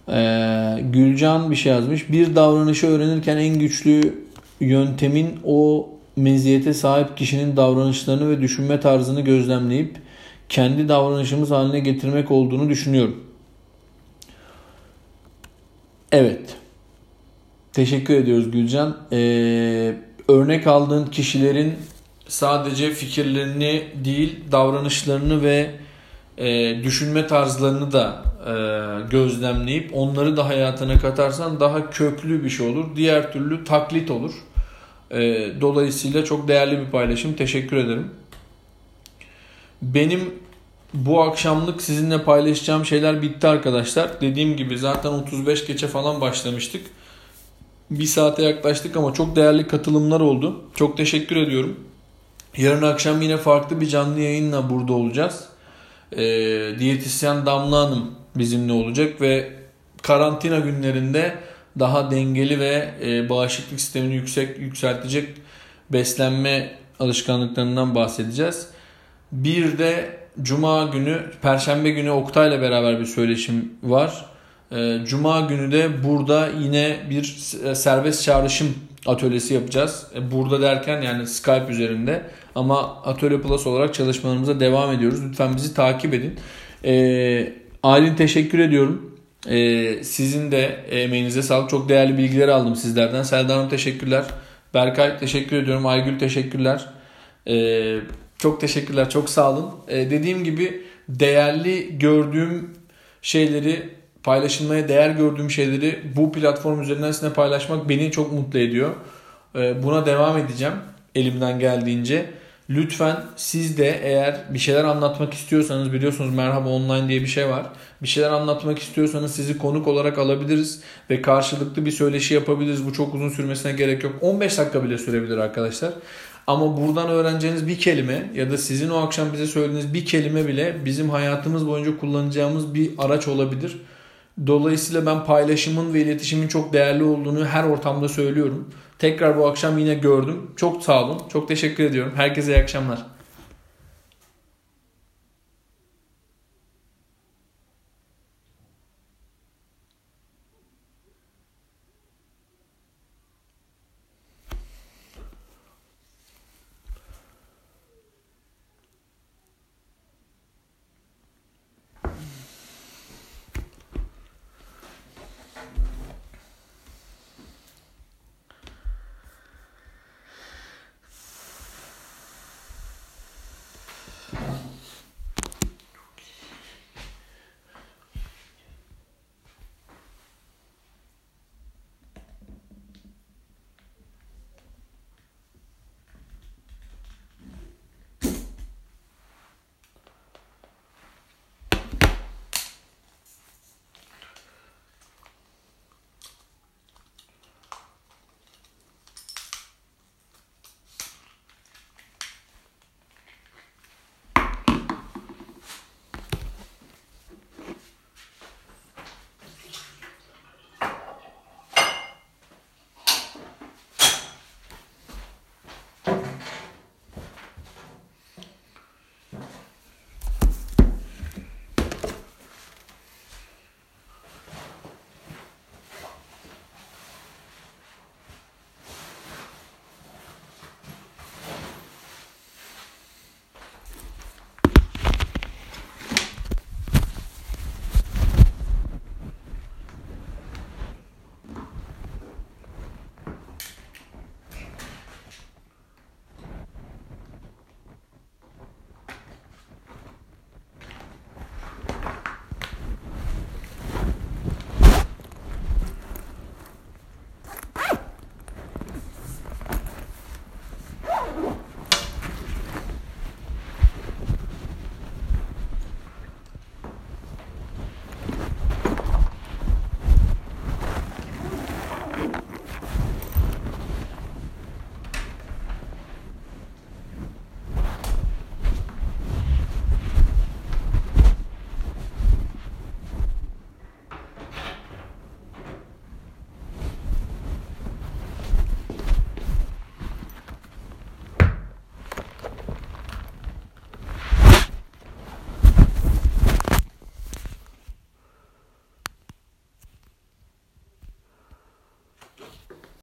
Ee, Gülcan bir şey yazmış. Bir davranışı öğrenirken en güçlü yöntemin o meziyete sahip kişinin davranışlarını ve düşünme tarzını gözlemleyip kendi davranışımız haline getirmek olduğunu düşünüyorum. Evet. Teşekkür ediyoruz Gülcan. Ee, örnek aldığın kişilerin sadece fikirlerini değil davranışlarını ve e, düşünme tarzlarını da e, gözlemleyip onları da hayatına katarsan daha köklü bir şey olur. Diğer türlü taklit olur. E, dolayısıyla çok değerli bir paylaşım. Teşekkür ederim. Benim bu akşamlık sizinle paylaşacağım şeyler bitti arkadaşlar. Dediğim gibi zaten 35 geçe falan başlamıştık. Bir saate yaklaştık ama çok değerli katılımlar oldu. Çok teşekkür ediyorum. Yarın akşam yine farklı bir canlı yayınla burada olacağız. E, diyetisyen Damla Hanım bizimle olacak ve karantina günlerinde daha dengeli ve e, bağışıklık sistemini yüksek yükseltecek beslenme alışkanlıklarından bahsedeceğiz. Bir de Cuma günü, Perşembe günü Oktay'la beraber bir söyleşim var. Ee, Cuma günü de burada yine bir serbest çağrışım atölyesi yapacağız. E, burada derken yani Skype üzerinde ama Atölye Plus olarak çalışmalarımıza devam ediyoruz. Lütfen bizi takip edin. Ee, Aylin teşekkür ediyorum. Ee, sizin de emeğinize sağlık. Çok değerli bilgiler aldım sizlerden. Selda Hanım teşekkürler. Berkay teşekkür ediyorum. Aygül teşekkürler. Ee, çok teşekkürler. Çok sağ olun. Ee, dediğim gibi değerli gördüğüm şeyleri paylaşılmaya değer gördüğüm şeyleri bu platform üzerinden sizinle paylaşmak beni çok mutlu ediyor. Ee, buna devam edeceğim elimden geldiğince. Lütfen siz de eğer bir şeyler anlatmak istiyorsanız biliyorsunuz Merhaba Online diye bir şey var. Bir şeyler anlatmak istiyorsanız sizi konuk olarak alabiliriz ve karşılıklı bir söyleşi yapabiliriz. Bu çok uzun sürmesine gerek yok. 15 dakika bile sürebilir arkadaşlar. Ama buradan öğreneceğiniz bir kelime ya da sizin o akşam bize söylediğiniz bir kelime bile bizim hayatımız boyunca kullanacağımız bir araç olabilir. Dolayısıyla ben paylaşımın ve iletişimin çok değerli olduğunu her ortamda söylüyorum. Tekrar bu akşam yine gördüm. Çok sağ olun. Çok teşekkür ediyorum. Herkese iyi akşamlar.